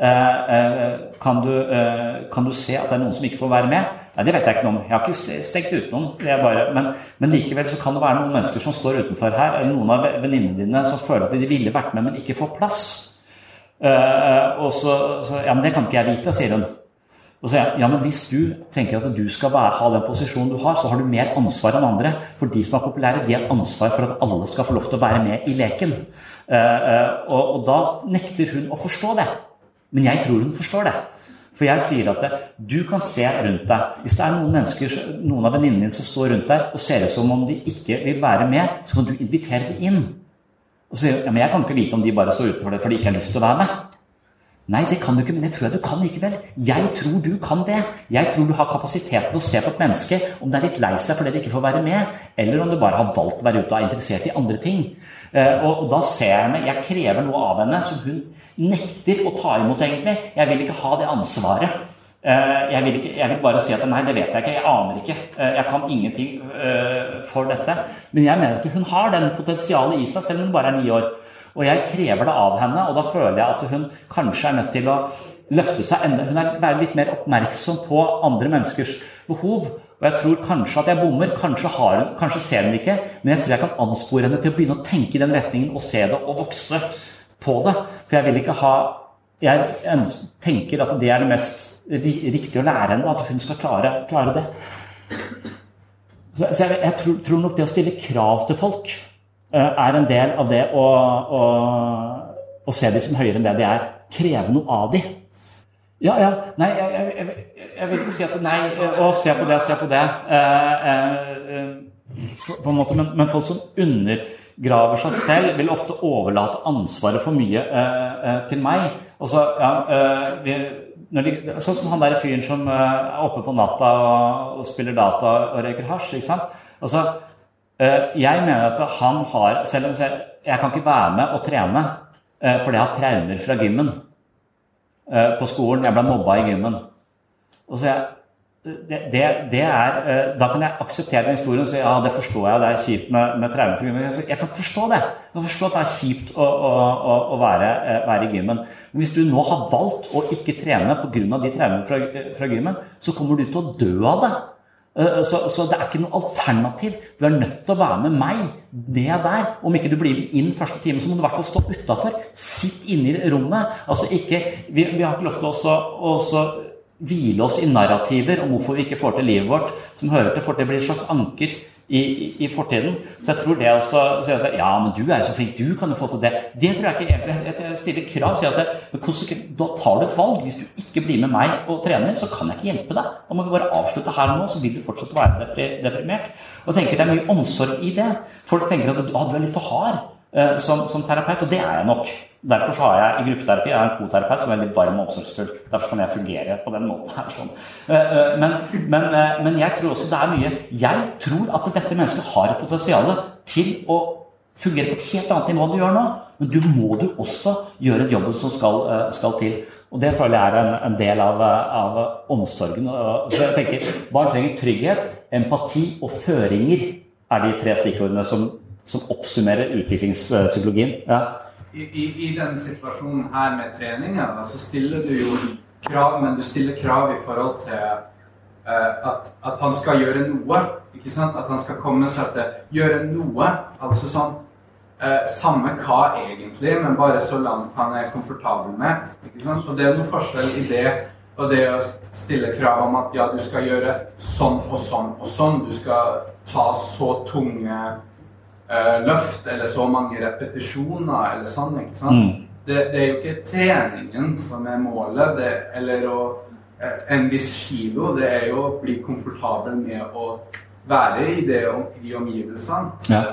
Eh, eh, kan, du, eh, kan, du, se at det er noen som ikke får være med? Nei, Det vet jeg ikke noe om. Jeg har ikke stengt ut noen. Bare, men, men, likevel så kan det være noen mennesker som står utenfor her, eller noen av venninnene dine som føler at de ville vært med, men ikke får plass. Eh, og så, så, Ja, men det kan ikke jeg vite, sier hun. Og så jeg, ja, men Hvis du tenker at du skal være, ha den posisjonen du har, så har du mer ansvar enn andre. For de som er populære, de har ansvar for at alle skal få lov til å være med i leken. Uh, uh, og, og, da nekter hun å forstå det. Men jeg tror hun forstår det. For jeg sier at du kan se rundt deg. Hvis det er noen mennesker, noen av venninnene dine som står rundt deg og ser ut som om de ikke vil være med, så kan du invitere dem inn. Og så sier ja, men Jeg kan ikke vite om de bare står utenfor det fordi de ikke har lyst til å være med. Nei, det kan du ikke, men det tror jeg du kan likevel. Jeg tror du kan det. Jeg tror du har kapasitet til å se på et menneske om det er litt lei seg fordi det ikke får være med, eller om du bare har valgt å være ute og er interessert i andre ting. Eh, og, da ser jeg meg Jeg krever noe av henne som hun nekter å ta imot, egentlig. Jeg vil ikke ha det ansvaret. Eh, jeg vil, ikke, jeg vil, bare si at nei, det vet jeg ikke. Jeg aner ikke. Eh, jeg kan ingenting for dette. Men jeg mener at hun har den potensialet i seg, selv om hun bare er ni år. Og jeg krever det av henne, og da føler jeg at hun kanskje er nødt til å løfte seg enda Hun er være litt mer oppmerksom på andre menneskers behov. Og jeg tror kanskje at jeg bommer, kanskje, har, kanskje ser hun ikke, men jeg tror jeg kan anspore henne til å begynne å tenke i den retningen og se det og vokse på det. For jeg vil ikke ha Jeg tenker at det er det mest riktige å lære henne, at hun skal klare, klare det. Så jeg, jeg tror, tror nok det å stille krav til folk er en del av det å, å, å se dem som høyere enn det de er. Kreve noe av dem. Ja, ja. Nei, jeg, jeg, jeg, vil ikke si at Nei, å se på det, se på det. Eh, eh, på en måte, men, men, folk som undergraver seg selv, vil ofte overlate ansvaret for mye eh, eh til meg. Og så, ja, eh, vi, de, sånn som han der fyren som eh, er oppe på natta og, og spiller data og røyker hasj. ikke sant? Altså, eh, jeg mener at han har Selv om jeg, kan ikke være med og trene eh, fordi jeg har traumer fra gymmen eh, på skolen. Jeg ble mobba i gymmen. Og så jeg, det, det, det er, eh, da kan jeg akseptere den historien og si ja, det forstår jeg, det er kjipt med, med traumer fra gymmen. Jeg, kan forstå det. Jeg kan forstå at det er kjipt å, å, å, å være, eh, være, i gymmen. Men hvis du nå har valgt å ikke trene pga. de traumene fra, fra gymmen, så kommer du til å dø av det. Eh, så, så, det er ikke noe alternativ. Du er nødt til å være med meg ned der. Om ikke du blir med inn første time, så må du i hvert fall stå utafor. Sitt inne i rommet. Altså ikke, vi, vi har ikke lov til å hvile oss i narrativer om hvorfor vi ikke får til livet vårt, som hører til for det blir et slags anker i, i, fortiden. Så jeg tror det også at Ja, men du er jo så flink, du kan jo få til det. Det tror jeg ikke egentlig. Jeg stiller krav. sier at det, Da tar du et valg. Hvis du ikke blir med meg og trener, så kan jeg ikke hjelpe deg. Da må vi bare avslutte her og nå, så vil du fortsatt være deprimert. Og tenker Det er mye omsorg i det. Folk tenker at ah, du er litt for hard som, som terapeut, og det er jeg nok. Derfor har jeg i gruppeterapi jeg er en koterapeut som er veldig varm og omsorgsfull. Derfor kan jeg fungere på den måten. her sånn. Eh, eh, men, men, eh, men, jeg tror også det er mye Jeg tror at dette mennesket har et potensial til å fungere på et helt annet nivå enn du gjør nå. Men du må du også gjøre jobben som skal, skal til. Og det føler jeg er en, en del av, av, omsorgen. Så jeg tenker, Barn trenger trygghet, empati og føringer er de tre stikkordene som, som oppsummerer utviklingspsykologien. Ja i, i, i denne situasjonen her med treninga, så stiller du jo krav, men du stiller krav i forhold til uh, at, at, han skal gjøre noe. ikke sant? At han skal komme seg til gjøre noe. Altså sånn uh, Samme hva egentlig, men bare så langt han er komfortabel med. ikke sant? Og det er noe forskjell i det og det å stille krav om at ja, du skal gjøre sånn og sånn og sånn. Du skal ta så tunge uh, løft eller så mange repetisjoner eller sånn. ikke sant? Mm. Det, det, er jo ikke treningen som er målet, det, eller å, uh, en viss kilo. Det er jo å bli komfortabel med å være i det i omgivelsene. Ja.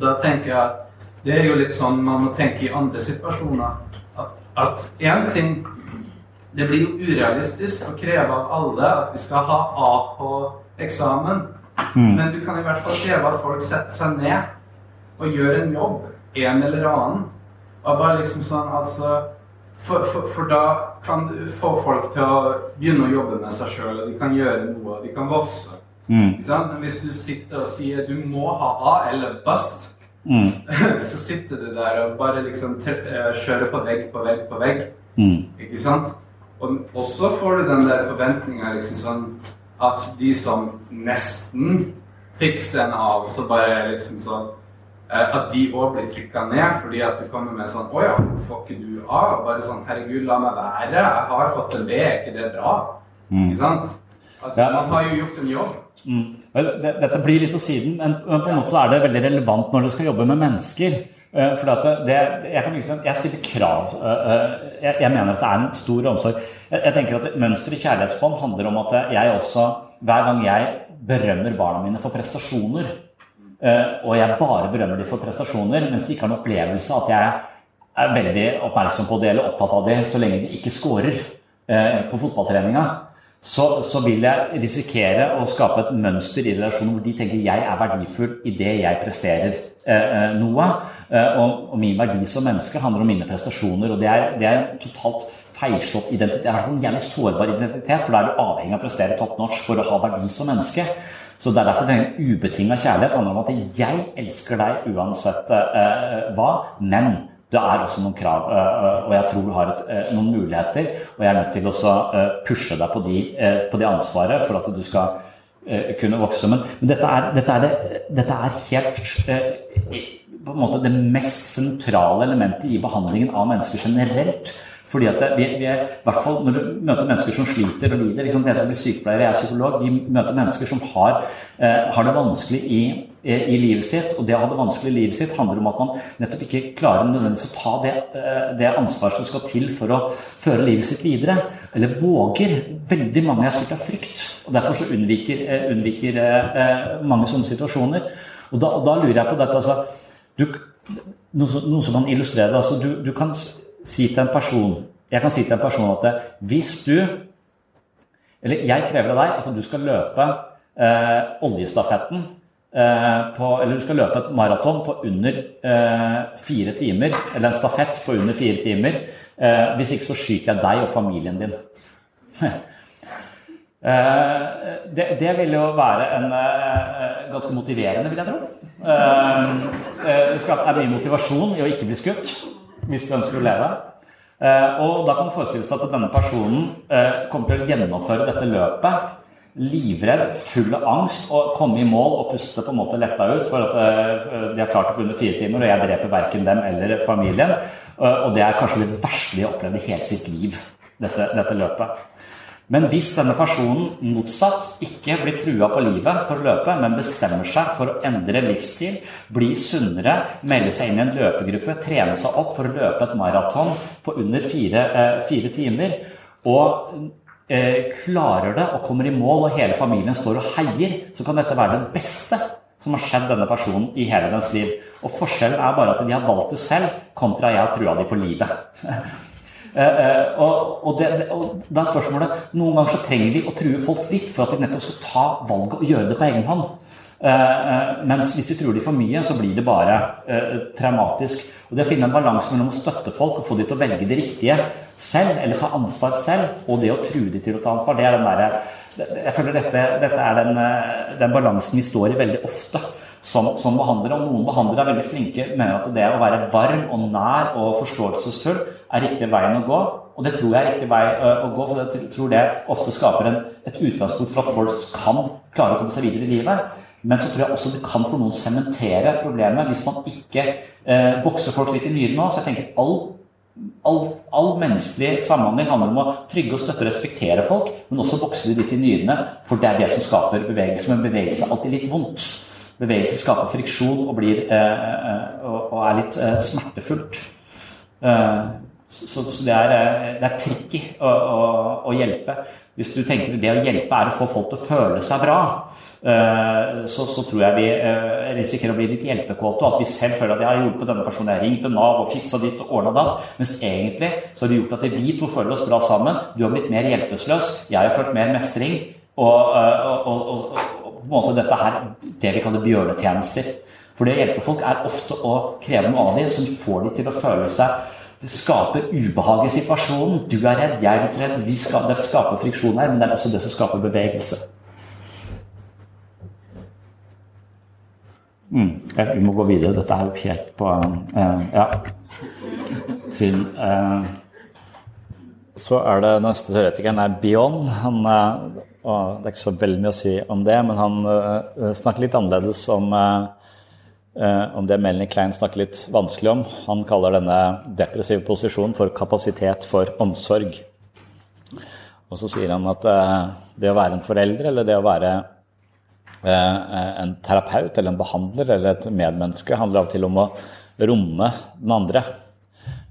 Da tenker jeg at det er jo litt sånn man må tenke i andre situasjoner. At én ting Det blir jo urealistisk å kreve av alle at vi skal ha A på eksamen. Mm. Men du kan i hvert fall kreve at folk setter seg ned og gjør en jobb, en eller annen. Og bare liksom sånn, altså for, for, for, da kan du få folk til å begynne å jobbe med seg sjøl, og de kan gjøre noe, og de kan vokse. Mm. Men hvis du sitter og sier du må ha A eller bust, mm. <laughs> så sitter du der og bare liksom eh, kjører på vegg på vegg på vegg. Mm. Ikke sant? Og så får du den der forventninga liksom sånn at de som nesten fikser en A, så bare liksom sånn at de òg blir trykka ned fordi at du kommer med sånn 'Å ja, får ikke du av?' Bare sånn 'Herregud, la meg være. Jeg har fått en B. Er ikke det bra?' Mm. Ikke sant? Altså, ja. Man har jo gjort en jobb. Mm. Dette blir litt på siden, men på en måte så er det veldig relevant når du skal jobbe med mennesker. Eh, for det, jeg, kan liksom, jeg stiller krav. Eh, jeg, jeg, mener at det er en stor omsorg. Jeg, jeg tenker at Mønster i kjærlighetsbånd handler om at jeg også, hver gang jeg berømmer barna mine for prestasjoner, Eh, og jeg bare berømmer dem for prestasjoner, mens de ikke har en opplevelse at jeg er veldig oppmerksom på det eller opptatt av det så lenge de ikke scorer eh, på fotballtreninga. Så, så, vil jeg risikere å skape et mønster i relasjonen hvor de tenker jeg er verdifull i det jeg presterer eh, noe. Eh, og, og, min verdi som menneske handler om mine prestasjoner. Og det er, det er en totalt feilslått identitet. Det er en jævlig sårbar identitet, for da er du avhengig av å prestere top notch for å ha verdi som menneske. Så det er derfor den ubetinga kjærlighet handler om at jeg elsker deg uansett uh, hva, men det er også noen krav, uh, og jeg tror du har et, noen muligheter. Og jeg er nødt til å pushe deg på, de, på det ansvaret for at du skal kunne vokse. Men dette, er, dette, er det, dette, er, helt på en måte det mest sentrale elementet i behandlingen av mennesker generelt. Fordi at vi, vi er, i hvert fall Når du møter mennesker som sliter og lider liksom Jeg som blir sykepleier, jeg er psykolog. Vi møter mennesker som har, eh, har det vanskelig i, i, livet sitt. Og det å ha det vanskelig i livet sitt handler om at man nettopp ikke klarer nødvendigvis å ta det, eh, det ansvaret som skal til for å føre livet sitt videre. Eller våger. Veldig mange er styrt av frykt. Og derfor så unnviker, eh, unnviker eh, eh, mange sånne situasjoner. Og da, og da lurer jeg på dette altså, du, noe, noe, som kan illustrere det. Altså, du, du kan si til en person jeg kan si til en person at eh, hvis du Eller jeg krever av deg at du skal løpe eh, oljestafetten eh, på, Eller du skal løpe et maraton på under eh, fire timer. Eller en stafett på under fire timer. Eh, hvis ikke så skyter jeg deg og familien din. <laughs> Eh, det, det, vil jo være en ganske motiverende, vil jeg tro. det er mye motivasjon i å ikke bli skutt hvis du ønsker å leve. Eh, og da kan det forestilles at denne personen eh, kommer til å gjennomføre dette løpet livredd, full av angst, og komme i mål og puste på en måte letta ut for at eh, de har klart det på under fire timer, og jeg dreper verken dem eller familien. Og det er kanskje det verste de har opplevd i hele sitt liv, dette, dette løpet. Men hvis denne personen motsatt ikke blir trua på livet for å løpe, men bestemmer seg for å endre livsstil, bli sunnere, melde seg inn i en løpegruppe, trene seg opp for å løpe et maraton på under fire, eh, fire timer, og eh, klarer det og kommer i mål, og hele familien står og heier, så kan dette være det beste som har skjedd denne personen i hele dens liv. Og Forskjellen er bare at de har valgt det selv, kontra jeg har trua de på livet. <laughs> Eh, eh, og, og, det, og, da er spørsmålet Noen ganger så trenger vi å true folk litt for at de nettopp skal ta valget og gjøre det på egen hånd. Uh, mens hvis vi truer de for mye, så blir det bare traumatisk. Og Det å finne en balanse mellom å støtte folk og få de til å velge det riktige selv, eller ta ansvar selv, og det å true de til å ta ansvar, det er den derre jeg føler dette, dette er den, den balansen vi står i veldig ofte som, som behandlere. Og noen behandlere er veldig flinke mener at det å være varm og nær og forståelsesfull er riktig veien å gå. Og det tror jeg er riktig vei å gå, for jeg tror det ofte skaper en, et utgangspunkt for at folk kan klare å komme seg videre i livet. Men så tror jeg også det kan for noen sementere problemet hvis man ikke eh, bokser folk litt i nyrene òg. Så jeg tenker all, all, all, menneskelig samhandling handler om å trygge og støtte og respektere folk, men også bokse de litt i nyrene, for det er det som skaper bevegelse. Men bevegelse er alltid litt vondt. Bevegelse skaper friksjon og, blir, eh, eh, og, er litt eh, smertefullt. Så, det er, det er tricky å, å, å, hjelpe. Hvis du tenker det å hjelpe er å få folk til å føle seg bra, så, så tror jeg vi risikerer å bli litt hjelpekåte. Og at vi selv føler at jeg har hjulpet denne personen, jeg har ringt til Nav og fiksa ditt og ordna datt. Mens egentlig så har det gjort at vi to føler oss bra sammen. Du har blitt mer hjelpeløs, jeg har følt mer mestring. Og, og, og, på en måte dette her, det vi kaller bjørnetjenester. For det å hjelpe folk er ofte å kreve noe av dem som får dem til å føle seg Det skaper ubehag i situasjonen. Du er redd, jeg er litt redd. Skal, det skaper friksjon her, men det er også det som skaper bevegelse. Mm, vi må gå videre. Dette er jo helt på uh, Ja. Siden uh, Så er det neste teoretikeren er Bion. Han uh, og det er ikke så veldig mye å si om det, men han uh, snakker litt annerledes om, uh, om det Melanie Klein snakker litt vanskelig om. Han kaller denne depressive posisjonen for kapasitet for omsorg. Og så sier han at uh, det å være en forelder eller det å være en terapeut eller en behandler eller et medmenneske handler av og til om å romme den andre.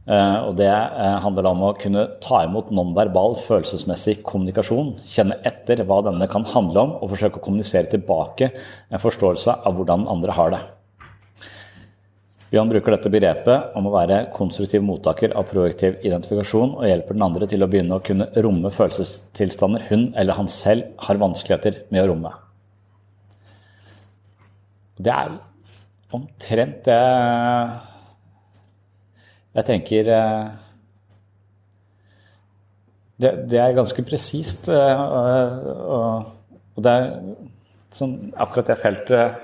Eh, og det eh, handler om å kunne ta imot nonverbal følelsesmessig kommunikasjon. Kjenne etter hva denne kan handle om, og forsøke å kommunisere tilbake en forståelse av hvordan andre har det. Bjørn bruker dette begrepet om å være konstruktiv mottaker av projektiv identifikasjon, og hjelper den andre til å begynne å kunne romme følelsestilstander hun eller han selv har vanskeligheter med å romme. Det er omtrent det jeg tenker eh, det, det er ganske presist. Eh, og, og, det er sånn, akkurat det feltet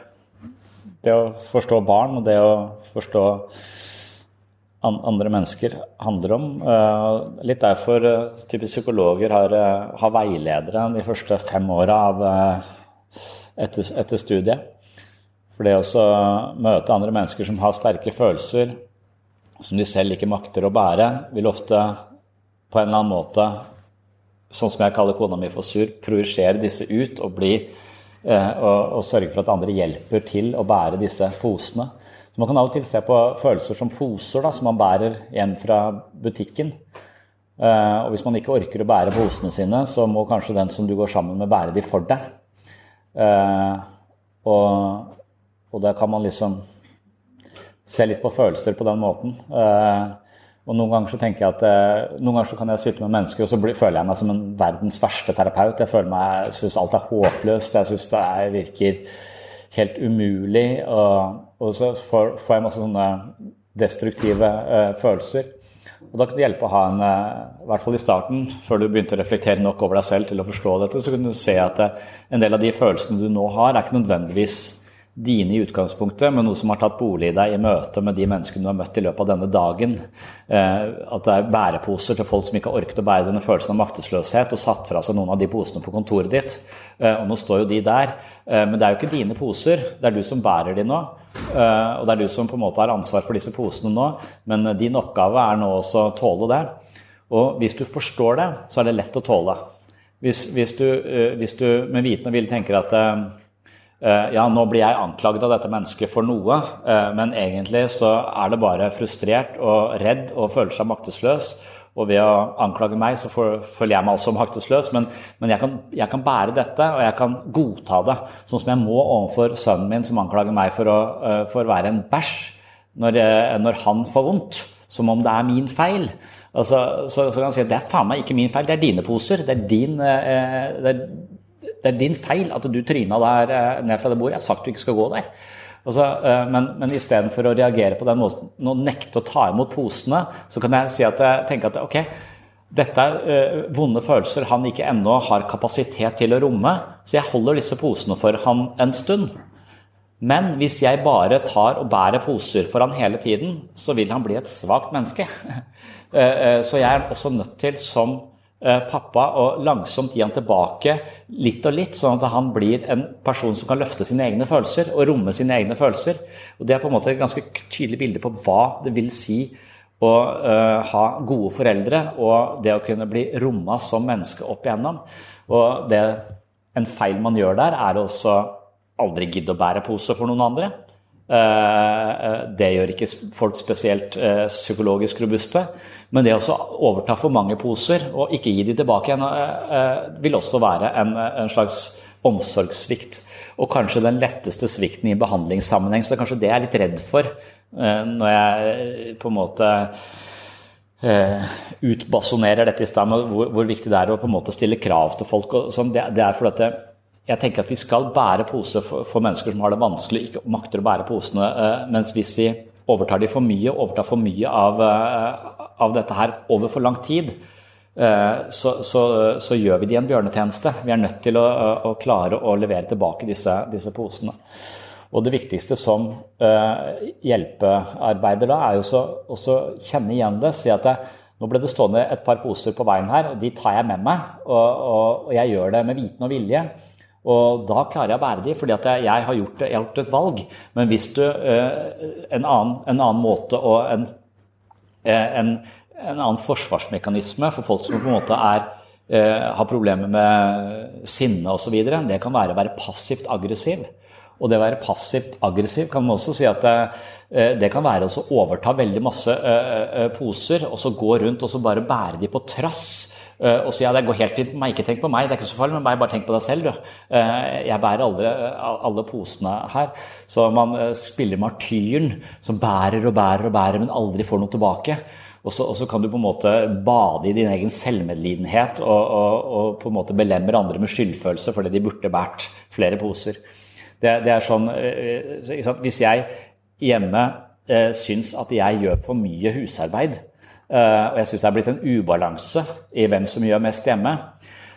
Det å forstå barn og det å forstå andre mennesker handler om. Eh, litt derfor typisk psykologer har, har veiledere de første fem åra etter, etter studiet. For det å møte andre mennesker som har sterke følelser, som de selv ikke makter å bære, vil ofte på en eller annen måte, sånn som jeg kaller kona mi for sur, projisere disse ut og, bli, eh, og, og, sørge for at andre hjelper til å bære disse posene. Så Man kan av og til se på følelser som poser da, som man bærer igjen fra butikken. Eh, og Hvis man ikke orker å bære posene sine, så må kanskje den som du går sammen med, bære de for deg. Eh, og, og da kan man liksom se litt på følelser på den måten. Eh, Og noen ganger så tenker jeg at eh, noen ganger så kan jeg sitte med mennesker, og så føler jeg meg som en verdens verste terapeut. Jeg føler meg, syns alt er håpløst, jeg syns det er, virker helt umulig. Og, og så får, får, jeg masse sånne destruktive uh, følelser. Og Da kan det hjelpe å ha en, uh, i hvert fall i starten, før du begynte å reflektere nok over deg selv til å forstå dette, så kunne du se at uh, en del av de følelsene du nå har, er ikke nødvendigvis dine i utgangspunktet, men noe som har tatt bolig i deg i møte med de menneskene du har møtt i løpet av denne dagen. Eh, at det er bæreposer til folk som ikke har orket å bære denne følelsen av maktesløshet, og satt fra seg noen av de posene på kontoret ditt. Eh, og nå står jo de der. Eh, men det er jo ikke dine poser, det er du som bærer de nå. Og det er du som på en måte har ansvar for disse posene nå, men din oppgave er nå også å tåle det. Og hvis du forstår det, så er det lett å tåle. Hvis, hvis, du, hvis du med viten og vilje tenker at ja, nå blir jeg anklaget av dette mennesket for noe, eh, men egentlig så er det bare frustrert og redd og føler seg maktesløs. Og ved å anklage meg, så føler jeg meg også maktesløs. Men, men jeg, kan, jeg, kan, bære dette, og jeg kan godta det. Sånn som jeg må overfor sønnen min, som anklager meg for å, eh, for å være en bæsj når, når, han får vondt. Som om det er min feil. Altså, så, så, kan han si at det er faen meg ikke min feil, det er dine poser. Det er din, det er det er din feil at du tryna der eh, ned fra det bordet. Jeg har sagt du ikke skal gå der. Altså, men, men istedenfor å reagere på den måten og nekte å ta imot posene, så kan jeg si at jeg tenker at ok, dette er vonde følelser han ikke ennå har kapasitet til å romme, så jeg holder disse posene for han en stund. Men hvis jeg bare tar og bærer poser for han hele tiden, så vil han bli et svakt menneske. <laughs> så jeg er også nødt til, som Eh, pappa og langsomt gi han tilbake litt og litt, sånn at han blir en person som kan løfte sine egne følelser og romme sine egne følelser. Og Det er på en måte et ganske tydelig bilde på hva det vil si å uh, ha gode foreldre og det å kunne bli romma som menneske opp igjennom. Og det, en feil man gjør der, er også aldri gidde å bære pose for noen andre. Uh, det gjør ikke folk spesielt uh, psykologisk robuste. Men det å overta for mange poser og ikke gi de tilbake igjen, eh, eh, vil også være en, slags omsorgssvikt. Og kanskje den letteste svikten i behandlingssammenheng. Så det er kanskje det jeg er litt redd for eh, når jeg på en måte utbasonerer dette i hvor, hvor, viktig det er å på en måte stille krav til folk. Sånn. Det, det, er fordi at jeg tenker at vi skal bære pose for, mennesker som har det vanskelig, ikke makter å bære posene. Mens hvis vi overtar de for mye, overtar for mye av, av dette her over for lang tid, eh, så, så, så, gjør vi de en bjørnetjeneste. Vi er nødt til å, å klare å levere tilbake disse, disse, posene. Og det viktigste som hjelpearbeider da, er jo å kjenne igjen det. Si at det, nå ble det stående et par poser på veien her, og de tar jeg med meg. Og, og, og jeg gjør det med viten og vilje. Og da klarer jeg å bære de, fordi jeg, jeg, har gjort, jeg, har gjort, et valg. Men hvis du uh, en, annen, en annen måte og en Eh, en, en, annen forsvarsmekanisme for folk som på en måte er, eh, har problemer med sinne osv. Det kan være å være passivt aggressiv. Og det å være passivt aggressiv kan man også si at det, eh, det kan være å overta veldig masse poser og så gå rundt og så bare bære de på trass. Og så ja, det går helt fint med meg, ikke tenk på meg, det er ikke så farlig med meg, bare tenk på deg selv. Du. Jeg bærer alle, alle posene her. Så man spiller martyren som bærer og bærer og bærer, men aldri får noe tilbake. Og så, og så, kan du på en måte bade i din egen selvmedlidenhet og, og, og på en måte belemre andre med skyldfølelse fordi de burde båret flere poser. Det, det er sånn, Hvis jeg hjemme eh, syns at jeg gjør for mye husarbeid, Eh, og jeg syns det er blitt en ubalanse i hvem som gjør mest hjemme.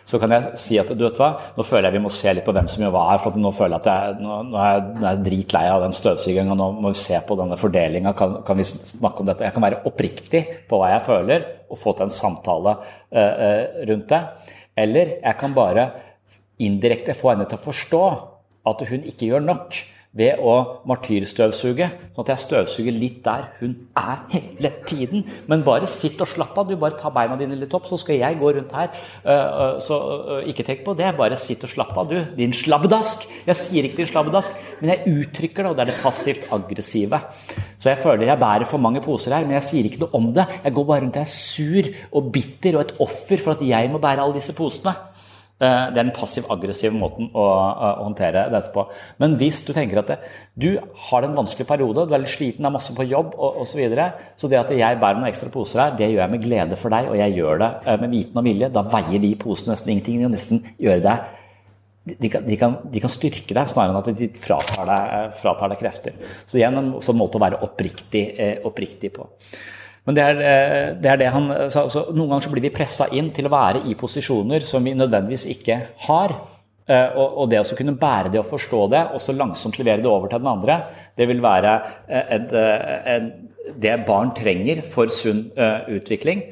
Så kan jeg si at du vet hva, nå føler jeg vi må se litt på hvem som gjør hva her. for nå føler jeg at jeg, nå, nå er jeg, dritlei av den støvsugingen. Nå må vi se på denne fordelinga. Kan, kan, vi snakke om dette? Jeg kan være oppriktig på hva jeg føler, og få til en samtale uh, uh, rundt det. Eller jeg kan bare indirekte få henne til å forstå at hun ikke gjør nok ved å martyrstøvsuge, sånn at jeg støvsuger litt der hun er hele tiden. Men bare sitt og slapp av. Du bare tar beina dine litt opp, så skal jeg gå rundt her. Så ikke tenk på det. Bare sitt og slapp av, du. Din slabbedask. Jeg sier ikke din slabbedask, men jeg uttrykker det, og det er det passivt aggressive. Så jeg føler jeg bærer for mange poser her, men jeg sier ikke noe om det. Jeg går bare rundt og er sur og bitter og et offer for at jeg må bære alle disse posene. Eh, Det er den passiv-aggressive måten å, håndtere dette på. Men hvis du tenker at det, du har en vanskelig periode, du er litt sliten, er masse på jobb og osv., så, videre, så det at jeg bærer noen ekstra poser her, det gjør jeg med glede for deg, og jeg gjør det eh, med viten og vilje. Da veier de posene nesten ingenting. Kan nesten gjør deg de kan, de, kan, de kan styrke deg snarere enn at de fratar deg, eh, fratar deg krefter. Så igjen en sånn måte å være oppriktig, oppriktig på. Men det er eh, det, er det han sa. Altså, Noen ganger så blir vi pressa inn til å være i posisjoner som vi nødvendigvis ikke har. Eh, og, og det å kunne bære det og forstå det, og så langsomt levere det over til den andre, det vil være eh, et, et, det barn trenger for sunn utvikling.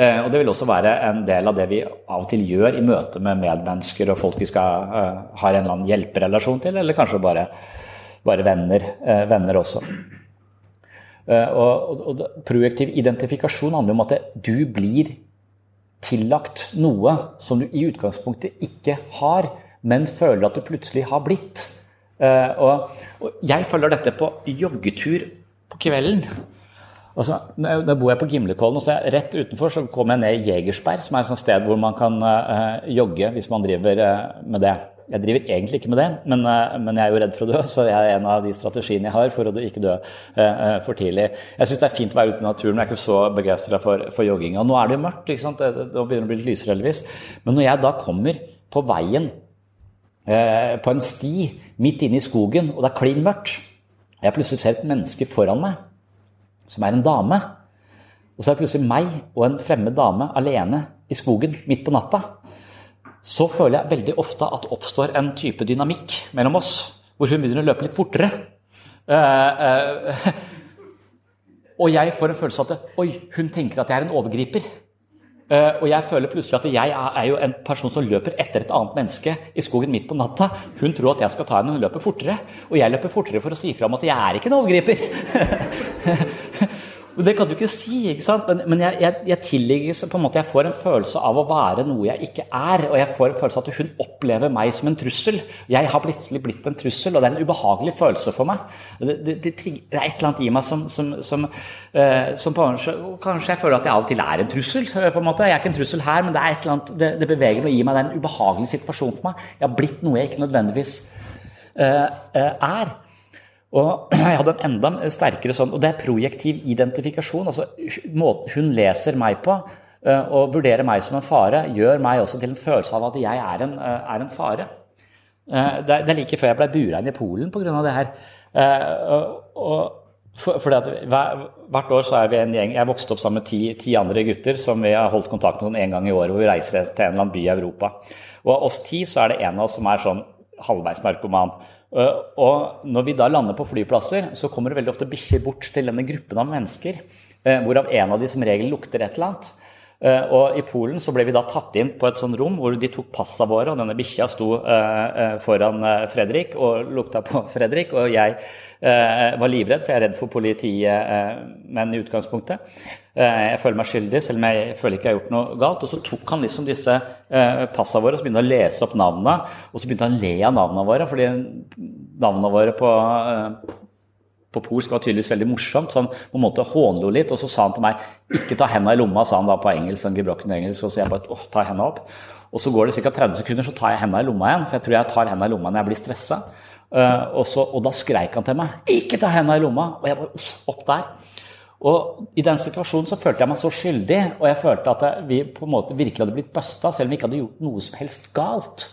Og det vil også være en del av det vi av og til gjør i møte med medmennesker og folk vi skal ha en eller annen hjelperelasjon til, eller kanskje bare, bare venner, venner også. Eh, og, og, og Projektiv identifikasjon handler om at du blir tillagt noe som du i utgangspunktet ikke har, men føler at du plutselig har blitt. Uh, og, og, jeg følger dette på joggetur på kvelden. Altså, da bor jeg på Gimlekollen, og så jeg, rett utenfor så kommer jeg ned i Jegersberg, som er et sted hvor man kan uh, jogge hvis man driver uh, med det. Jeg driver egentlig ikke med det, men, eh, men, jeg er jo redd for å dø, <laughs> så det er en av de strategiene jeg har for å ikke dø uh, for tidlig. Jeg syns det er fint å være ute i naturen, men jeg er ikke så begeistra for, for jogging. Og nå er det jo mørkt, ikke sant? Det, begynner å bli litt lysere heldigvis. Men når jeg da kommer på veien på en sti midt inne i skogen, og det er klin mørkt, og jeg plutselig ser et menneske foran meg som er en dame, og så er det plutselig meg og en fremmed dame alene i skogen midt på natta så føler jeg veldig ofte at det oppstår en type dynamikk mellom oss, hvor hun begynner å løpe litt fortere. Uh, uh, <laughs> og jeg får en følelse av at oi, hun tenker at jeg er en overgriper. Uh, og jeg føler plutselig at jeg er, er, jo en person som løper etter et annet menneske i skogen midt på natta. Hun tror at jeg skal ta henne, hun løper fortere. Og jeg løper fortere for å si fra om at jeg er ikke en overgriper. <laughs> Det kan du ikke si, ikke sant? men, men jeg, jeg, jeg tillegger på en måte, jeg får en følelse av å være noe jeg ikke er. Og jeg får en følelse av at hun opplever meg som en trussel. Jeg har blitt, blitt en trussel, og det er en ubehagelig følelse for meg. Det, det, det, det er et eller annet i meg som, som, som, uh, som kanskje, kanskje, jeg føler at jeg av og til er en trussel. Eh, på en måte. Jeg er ikke en trussel her, men det, er et eller annet, det, beveger noe i meg. Det er en ubehagelig situasjon for meg. Jeg har blitt noe jeg ikke nødvendigvis uh, er. Og <clears throat> jeg hadde en enda sterkere sånn, og det er projektiv identifikasjon. altså Måten Hun leser meg på eh, og vurderer meg som en fare, gjør meg også til en følelse av at jeg er en, eh, er en fare. Eh, det er like før jeg ble bura inn i Polen pga. det her. For, fordi at Hvert år så er vi en gjeng Jeg vokste opp sammen med ti, ti andre gutter som vi har holdt kontakt med sånn en gang i året, hvor vi reiser til en eller annen by i Europa. Og av oss ti så er det en av oss som er sånn halvveis narkoman. Eh, og når vi da lander på flyplasser, så kommer det veldig ofte bikkjer bort til denne gruppen av mennesker, eh, hvorav en av de som regel lukter et eller annet. Eh, og I Polen så ble vi da tatt inn på et sånt rom hvor de tok passa våre, og denne bikkja sto foran Fredrik og lukta på <laughs> Fredrik. Og jeg var livredd, for jeg er redd for politimenn i utgangspunktet. Jeg føler meg skyldig, selv om jeg føler ikke jeg har gjort noe galt. Og så tok han liksom disse passa våre og så begynte han å lese opp navnene. Og så begynte han å le av navnene våre, fordi navnene våre på på polsk var tydeligvis veldig morsomt, så han på en måte hånlo litt. Og så sa han til meg 'ikke ta henda i lomma', sa han da på engelsk. sånn engelsk, Og så jeg bare åh, ta henda opp. Og så går det ca. 30 sekunder, så tar jeg henda i lomma igjen. For jeg tror jeg tar henda i lomma når jeg blir stressa. Og, og, da skreik han til meg 'ikke ta henda i lomma'. Og jeg bare opp der. Og I den situasjonen så følte jeg meg så skyldig, og jeg følte at vi på en måte virkelig hadde blitt busta, selv om vi ikke hadde gjort noe som helst galt.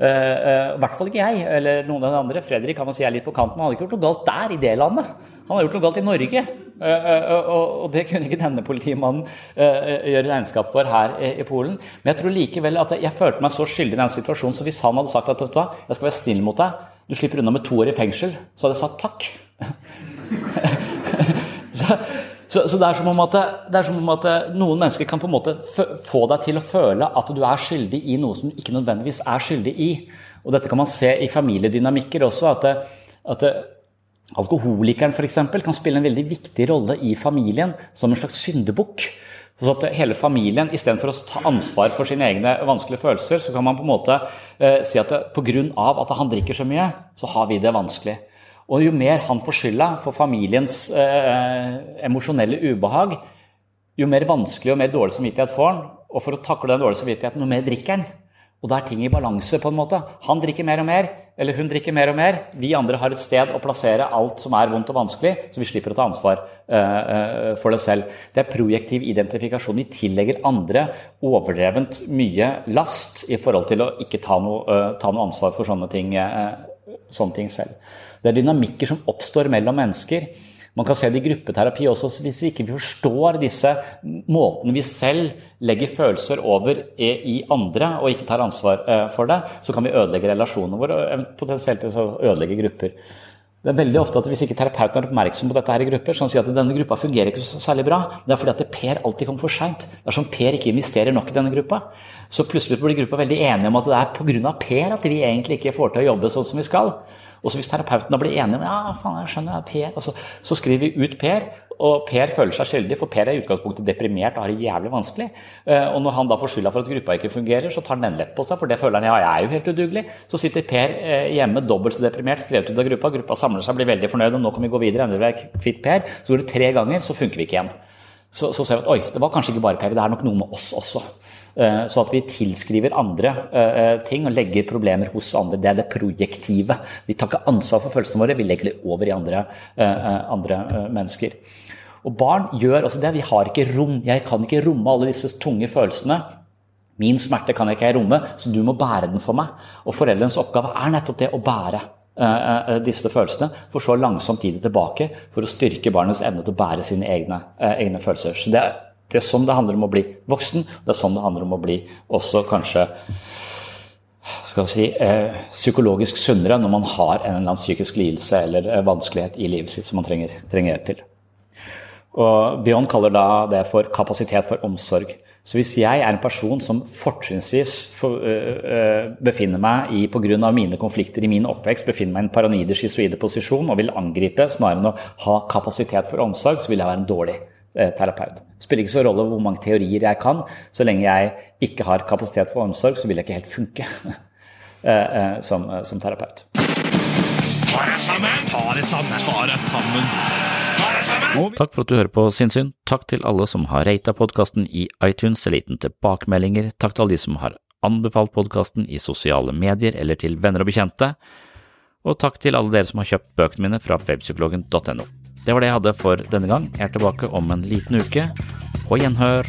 Uh, uh, hvert fall ikke jeg eller noen av de andre. Fredrik kan man si er litt på kanten. Han hadde ikke gjort noe galt der, i det landet. Han hadde gjort noe galt i Norge. Uh, og det kunne ikke denne politimannen gjøre regnskap for her i Polen. Men jeg tror likevel at jeg følte meg så skyldig i den situasjonen, så hvis han hadde sagt at vet du hva, jeg skal være snill mot deg, du slipper unna med to år i fengsel, så hadde jeg sagt takk. <laughs> så, så, så det, er at, det, er som om at, noen mennesker kan på en måte få deg til å føle at du er skyldig i noe som du ikke nødvendigvis er skyldig i. Og Dette kan man se i familiedynamikker også. At, at alkoholikeren f.eks. kan spille en veldig viktig rolle i familien som en slags syndebukk. Så at hele familien, Istedenfor å ta ansvar for sine egne vanskelige følelser, så kan man på en måte eh, si at pga. at han drikker så mye, så har vi det vanskelig. Og jo mer han får skylda for familiens eh, emosjonelle ubehag, jo mer vanskelig og mer dårlig samvittighet får han. Og for å takle den dårlige samvittigheten, jo mer drikker han. Og da er ting i balanse, på en måte. Han drikker mer og mer, eller hun drikker mer og mer. Vi andre har et sted å plassere alt som er vondt og vanskelig, så vi slipper å ta ansvar uh, for det selv. Det er projektiv identifikasjon. Vi tillegger andre overdrevent mye last i forhold til å ikke ta noe, uh, ta noe ansvar for sånne ting, uh, sånne ting selv. Det er dynamikker som oppstår mellom mennesker man kan se det i gruppeterapi også. Hvis vi ikke forstår disse måtene vi selv legger følelser over i andre, og ikke tar ansvar eh, for det, så kan vi ødelegge relasjonene våre og potensielt ødelegge grupper. Det er veldig ofte at Hvis ikke terapeuten er oppmerksom på dette her i grupper, så han sier at denne gruppa fungerer ikke så særlig bra, det er fordi at Per alltid kommer for seint. Dersom Per ikke investerer nok i denne gruppa, så plutselig blir gruppa veldig enige om at det er pga. Per at vi egentlig ikke får til å jobbe sånn som vi skal. Og så Hvis terapeuten da blir enig om ja, faen, jeg skjønner, Per, altså, så skriver vi ut Per. Og Per føler seg skyldig, for Per er i utgangspunktet deprimert og har det jævlig vanskelig. Eh, og når han da får skylda for at gruppa ikke fungerer, så tar han den lett på seg, for det føler han ja, jeg er jo helt udugelig. Så sitter Per eh, hjemme dobbelt så deprimert, skrevet ut av gruppa. Gruppa samler seg, blir veldig fornøyd, og nå kan vi gå videre. Endelig er kvitt Per. Så går det tre ganger, så funker vi ikke igjen. Så, så ser vi at oi, det var kanskje ikke bare Per, det er nok noe med oss også. Eh, så at vi tilskriver andre ting og legger problemer hos andre. Det er det projektive. Vi tar ikke ansvar for følelsene våre, vi legger det over i andre, andre mennesker. Og barn gjør også det. Vi har ikke rom. Jeg kan ikke romme alle disse tunge følelsene. Min smerte kan jeg ikke romme, så du må bære den for meg. Og foreldrenes oppgave er nettopp det å bære disse følelsene, for så langsomt gi det tilbake for å styrke barnets evne til å bære sine egne, egne følelser. Så det er det er sånn det handler om å bli voksen. Det er sånn det handler om å bli også kanskje skal si, eh, psykologisk sunnere når man har en eller annen psykisk lidelse eller eh, vanskelighet i livet sitt som man trenger, trenger hjelp til. Og Bjørn kaller da det for kapasitet for omsorg. Så hvis jeg er en person som fortrinnsvis befinner meg i, pga. mine konflikter i min oppvekst, befinner meg i en paranoide, schizoide posisjon og vil angripe snarere enn å ha kapasitet for omsorg, så vil jeg være en dårlig terapeut. Det spiller ikke så rolle hvor mange teorier jeg kan. Så lenge jeg ikke har kapasitet for omsorg, så vil jeg ikke helt funke <laughs> som, som terapeut. Ta deg sammen! Ta deg sammen! Ta deg sammen! Takk for at du hører på Sinnsyn. Takk til alle som har rata podkasten i iTunes eller gitt den tilbakemeldinger. Takk til alle de som har anbefalt podkasten i sosiale medier eller til venner og bekjente. Og takk til alle dere som har kjøpt bøkene mine fra webpsykologen.no. Det var det jeg hadde for denne gang. Jeg er tilbake om en liten uke. På gjenhør.